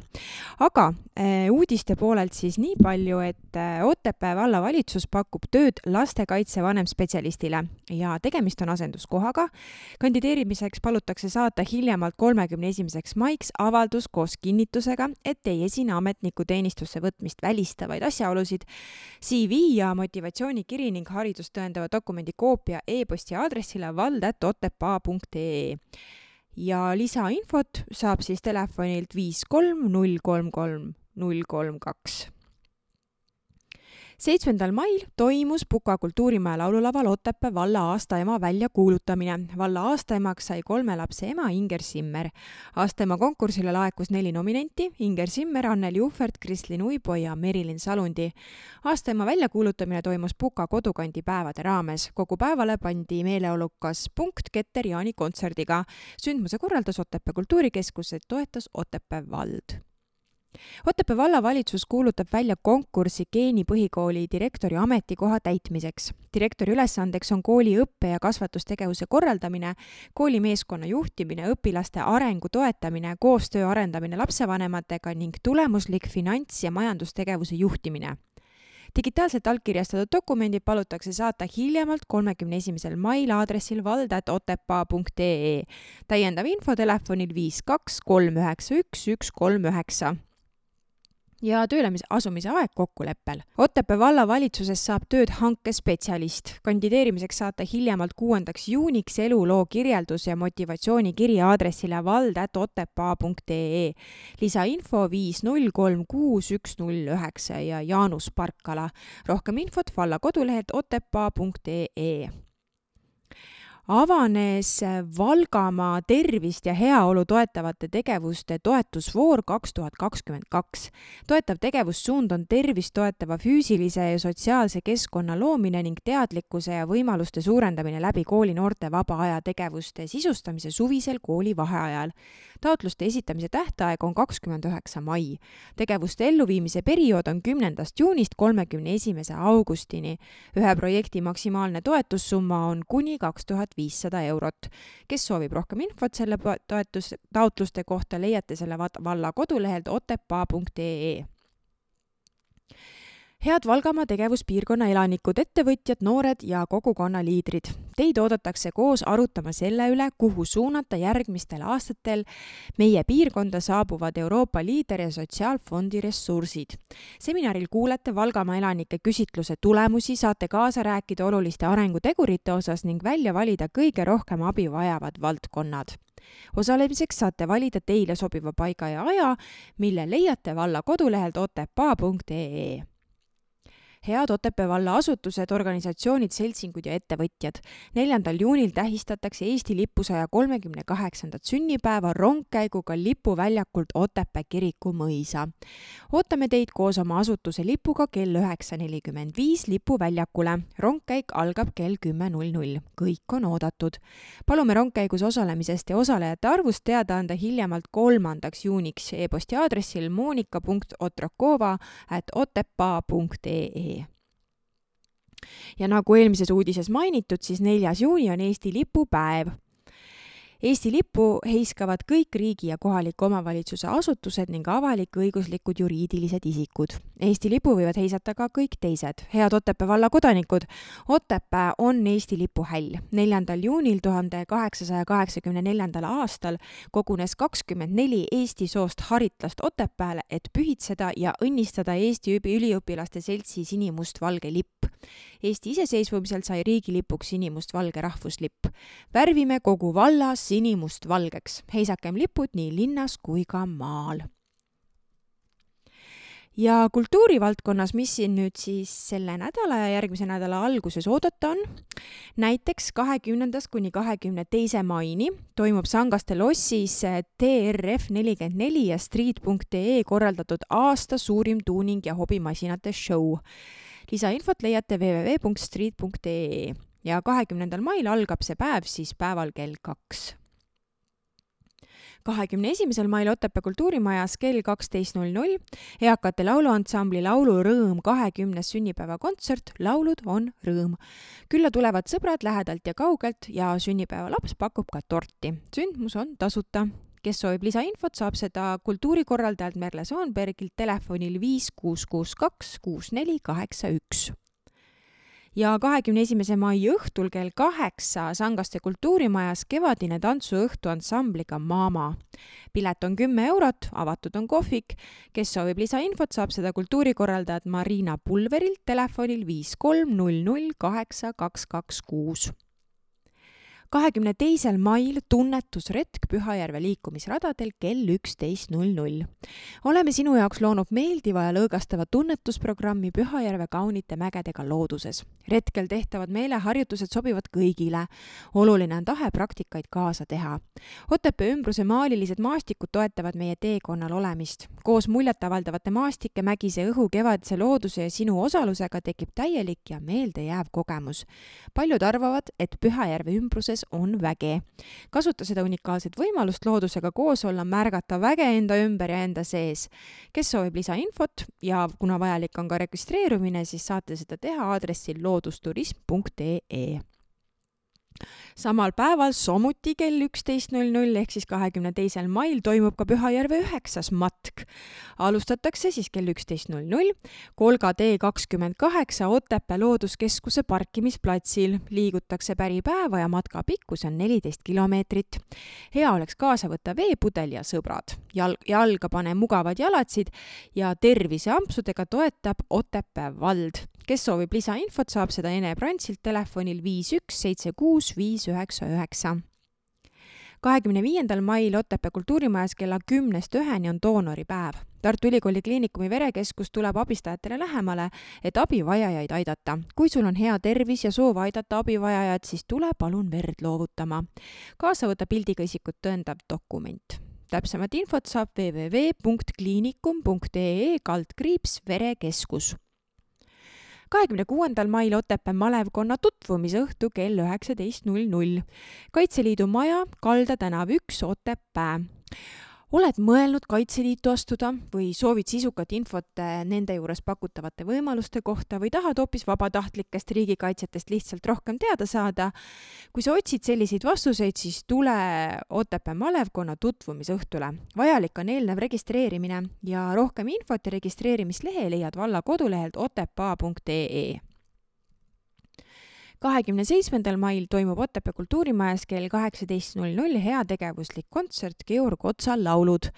aga äh, uudiste poolelt siis nii palju, et äh, Otepää vallavalitsus pakub tööd lastekaitse vanemspetsialistile ja tegemist on asenduskohaga. kandideerimiseks palutakse saata hiljemalt kolmekümne esimeseks maiks avaldus koos kinnitusega, et ei esine ametniku teenistusse võtmist välistavaid asjaolusid, CV ja motivatsioonikiri ning haridust tõendava dokumendi koopia e-posti aadressile vald.otepaa.ee ja lisainfot saab siis telefonilt viis kolm null kolm kolm null kolm kaks seitsmendal mail toimus Puka kultuurimaja laululaval Otepää valla aastaema väljakuulutamine. valla aastaemaks sai kolme lapse ema Inger Simmer. aastaema konkursile laekus neli nominenti Inger Simmer, Anneli Uhvert, Kristlin Uibo ja Merilin Salundi. aastaema väljakuulutamine toimus Puka kodukandi päevade raames. kogu päevale pandi meeleolukas punkt Keter Jaani kontserdiga. sündmuse korraldas Otepää Kultuurikeskus, toetas Otepää vald Otepää vallavalitsus kuulutab välja konkursi geenipõhikooli direktori ametikoha täitmiseks. direktori ülesandeks on kooli õppe- ja kasvatustegevuse korraldamine, kooli meeskonna juhtimine, õpilaste arengu toetamine, koostöö arendamine lapsevanematega ning tulemuslik finants- ja majandustegevuse juhtimine digitaalselt allkirjastatud dokumendid palutakse saata hiljemalt kolmekümne esimesel mail aadressil vald.otepaa.ee. täiendav info telefonil viis kaks kolm üheksa üks üks kolm üheksa ja tööle asumise aeg kokkuleppel. Otepää vallavalitsuses saab tööd hankespetsialist. kandideerimiseks saata hiljemalt kuuendaks juuniks eluloo kirjeldus ja motivatsioonikiri aadressile vald.otepaa.ee. lisainfo viis null kolm kuus üks null üheksa ja Jaanus Parkala. rohkem infot valla kodulehelt otepaa.ee avanes Valgamaa tervist ja heaolu toetavate tegevuste toetusvoor kaks tuhat kakskümmend kaks. toetav tegevussuund on tervist toetava füüsilise ja sotsiaalse keskkonna loomine ning teadlikkuse ja võimaluste suurendamine läbi kooli noorte vaba aja tegevuste sisustamise suvisel kooli vaheajal. taotluste esitamise tähtaeg on kakskümmend üheksa mai. tegevuste elluviimise periood on kümnendast juunist kolmekümne esimese augustini. ühe projekti maksimaalne toetussumma on kuni kaks tuhat tuhat viissada eurot. kes soovib rohkem infot selle toetus, taotluste kohta, leiate selle valla kodulehelt otepaa.ee head Valgamaa tegevuspiirkonna elanikud, ettevõtjad, noored ja kogukonna liidrid. Teid oodatakse koos arutama selle üle, kuhu suunata järgmistel aastatel meie piirkonda saabuvad Euroopa Liider ja Sotsiaalfondi ressursid. seminaril kuulete Valgamaa elanike küsitluse tulemusi, saate kaasa rääkida oluliste arengutegurite osas ning välja valida kõige rohkem abi vajavad valdkonnad osalemiseks saate valida teile sobiva paiga ja aja, mille leiate valla kodulehelt otepaa.ee head Otepää valla asutused, organisatsioonid, seltsingud ja ettevõtjad. neljandal juunil tähistatakse Eesti lipu saja kolmekümne kaheksandat sünnipäeva rongkäiguga lipuväljakult Otepää kiriku mõisa. ootame teid koos oma asutuse lipuga kell üheksa nelikümmend viis lipuväljakule. rongkäik algab kell kümme null null. kõik on oodatud. palume rongkäigus osalemisest ja osalejate arvust teada anda hiljemalt kolmandaks juuniks e-posti aadressil monika.otrokova at otepaa.ee ja nagu eelmises uudises mainitud, siis neljas juuni on Eesti lipupäev Eesti lippu heiskavad kõik riigi ja kohaliku omavalitsuse asutused ning avalik-õiguslikud juriidilised isikud. Eesti lipu võivad heisata ka kõik teised. head Otepää valla kodanikud, Otepää on Eesti lipu häll. neljandal juunil tuhande kaheksasaja kaheksakümne neljandal aastal kogunes kakskümmend neli Eesti soost haritlast Otepääle, et pühitseda ja õnnistada Eesti üliõpilaste seltsi sinimustvalge lipp. Eesti iseseisvumisel sai riigilipuks sinimustvalge rahvuslipp. värvime kogu vallas sinimustvalgeks, heisakem lipud nii linnas kui ka maal ja kultuurivaldkonnas, mis siin nüüd siis selle nädala ja järgmise nädala alguses oodata on, näiteks kahekümnendast kuni kahekümne teise maini toimub Sangaste lossis TRF nelikümmend neli ja Street.ee korraldatud aasta suurim tuuning ja hobimasinate show. Lisainfot leiate www.street.ee ja kahekümnendal mail algab see päev siis päeval kell kaks kahekümne esimesel mail Otepää kultuurimajas kell kaksteist null null eakate lauluansambli Laulurõõm kahekümnes sünnipäevakontsert Laulud on rõõm. külla tulevad sõbrad lähedalt ja kaugelt ja sünnipäevalaps pakub ka torti. sündmus on tasuta kes soovib lisainfot, saab seda kultuurikorraldajalt Merle Soonbergilt telefonil viis kuus kuus kaks kuus neli kaheksa üks ja kahekümne esimese mai õhtul kell kaheksa Sangaste kultuurimajas kevadine tantsuõhtu ansambliga Mama. pilet on kümme eurot, avatud on kohvik. kes soovib lisainfot, saab seda kultuurikorraldajat Marina Pulverilt telefonil viis kolm null null kaheksa kaks kaks kuus kahekümne teisel mail tunnetusretk Pühajärve liikumisradadel kell üksteist null null. oleme sinu jaoks loonud meeldiva ja lõõgastava tunnetusprogrammi Pühajärve kaunite mägedega looduses. retkel tehtavad meeleharjutused sobivad kõigile. oluline on tahe praktikaid kaasa teha. Otepää ümbruse maalilised maastikud toetavad meie teekonnal olemist. koos muljetavaldavate maastike, mägise õhu, kevadise looduse ja sinu osalusega tekib täielik ja meeldejääv kogemus. paljud arvavad, et Pühajärve ümbruses looduses on väge. kasuta seda unikaalset võimalust loodusega koos olla, märgata väge enda ümber ja enda sees. kes soovib lisainfot ja kuna vajalik on ka registreerumine, siis saate seda teha aadressil loodusturism.ee samal päeval samuti kell üksteist null null ehk siis kahekümne teisel mail toimub ka Pühajärve üheksas matk. alustatakse siis kell üksteist null null Kolga tee kakskümmend kaheksa Otepää Looduskeskuse parkimisplatsil. liigutakse päripäeva ja matka pikkus on neliteist kilomeetrit. hea oleks kaasa võtta veepudel ja sõbrad. jalg, jalga pane mugavad jalatsid ja terviseampsudega toetab Otepää vald kes soovib lisainfot, saab seda Ene Brandsilt telefonil viis üks seitse kuus viis üheksa üheksa kahekümne viiendal mail Otepää kultuurimajas kella kümnest üheni on doonoripäev. Tartu Ülikooli Kliinikumi verekeskus tuleb abistajatele lähemale, et abivajajaid aidata. kui sul on hea tervis ja soov aidata abivajajat, siis tule palun verd loovutama. kaasa võta pildiga isikut tõendav dokument. täpsemat infot saab www.kliinikum.ee kaldkriips verekeskus kahekümne kuuendal mail Otepää malevkonna tutvumisõhtu kell üheksateist null null. kaitseliidu maja, Kalda tänav üks, Otepää oled mõelnud Kaitseliitu astuda või soovid sisukat infot eh, nende juures pakutavate võimaluste kohta või tahad hoopis vabatahtlikest riigikaitsjatest lihtsalt rohkem teada saada? kui sa otsid selliseid vastuseid, siis tule Otepää malevkonna tutvumisõhtule. vajalik on eelnev registreerimine ja rohkem infot ja registreerimislehe leiad valla kodulehelt otepaa.ee kahekümne seitsmendal mail toimub Otepää kultuurimajas kell kaheksateist null null heategevuslik kontsert Georg Otsa laulud.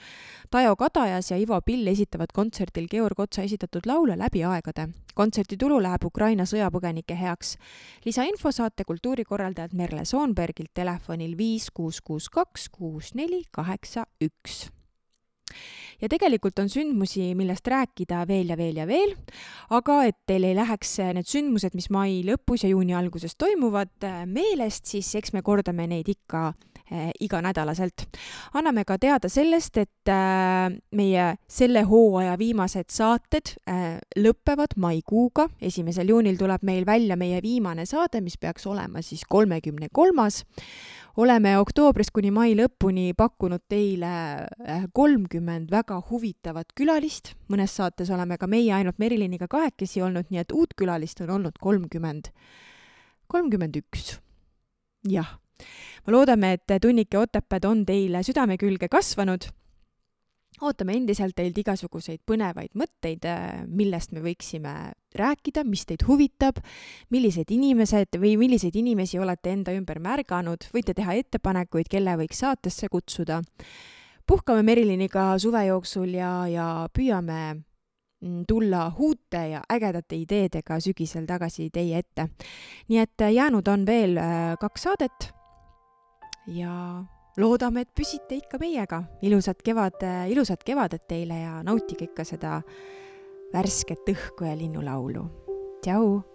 Tajo Kadajas ja Ivo Pill esitavad kontserdil Georg Otsa esitatud laule läbi aegade. kontserdi tulu läheb Ukraina sõjapõgenike heaks. lisainfo saate kultuurikorraldajalt Merle Soonbergilt telefonil viis kuus kuus kaks kuus neli kaheksa üks ja tegelikult on sündmusi, millest rääkida veel ja veel ja veel, aga et teil ei läheks need sündmused, mis mai lõpus ja juuni alguses toimuvad, meelest, siis eks me kordame neid ikka äh, iganädalaselt. anname ka teada sellest, et äh, meie selle hooaja viimased saated äh, lõpevad maikuuga, esimesel juunil tuleb meil välja meie viimane saade, mis peaks olema siis kolmekümne kolmas oleme oktoobrist kuni mai lõpuni pakkunud teile äh, kolmkümmend väga huvitavat külalist, mõnes saates oleme ka meie ainult Meriliniga kahekesi olnud, nii et uut külalist on olnud kolmkümmend, kolmkümmend üks. jah, me loodame, et tunnike Otepääd on teile südame külge kasvanud ootame endiselt teilt igasuguseid põnevaid mõtteid, äh, millest me võiksime rääkida, mis teid huvitab, millised inimesed või milliseid inimesi olete enda ümber märganud, võite teha ettepanekuid, kelle võiks saatesse kutsuda. puhkame Meriliniga suve jooksul ja, ja püüame mm, tulla uute ja ägedate ideedega sügisel tagasi teie ette. nii et jäänud on veel äh, kaks saadet ja loodame, et püsite ikka meiega. ilusat kevad, ilusat kevadet teile ja nautige ikka seda värsket õhku ja linnulaulu. tšau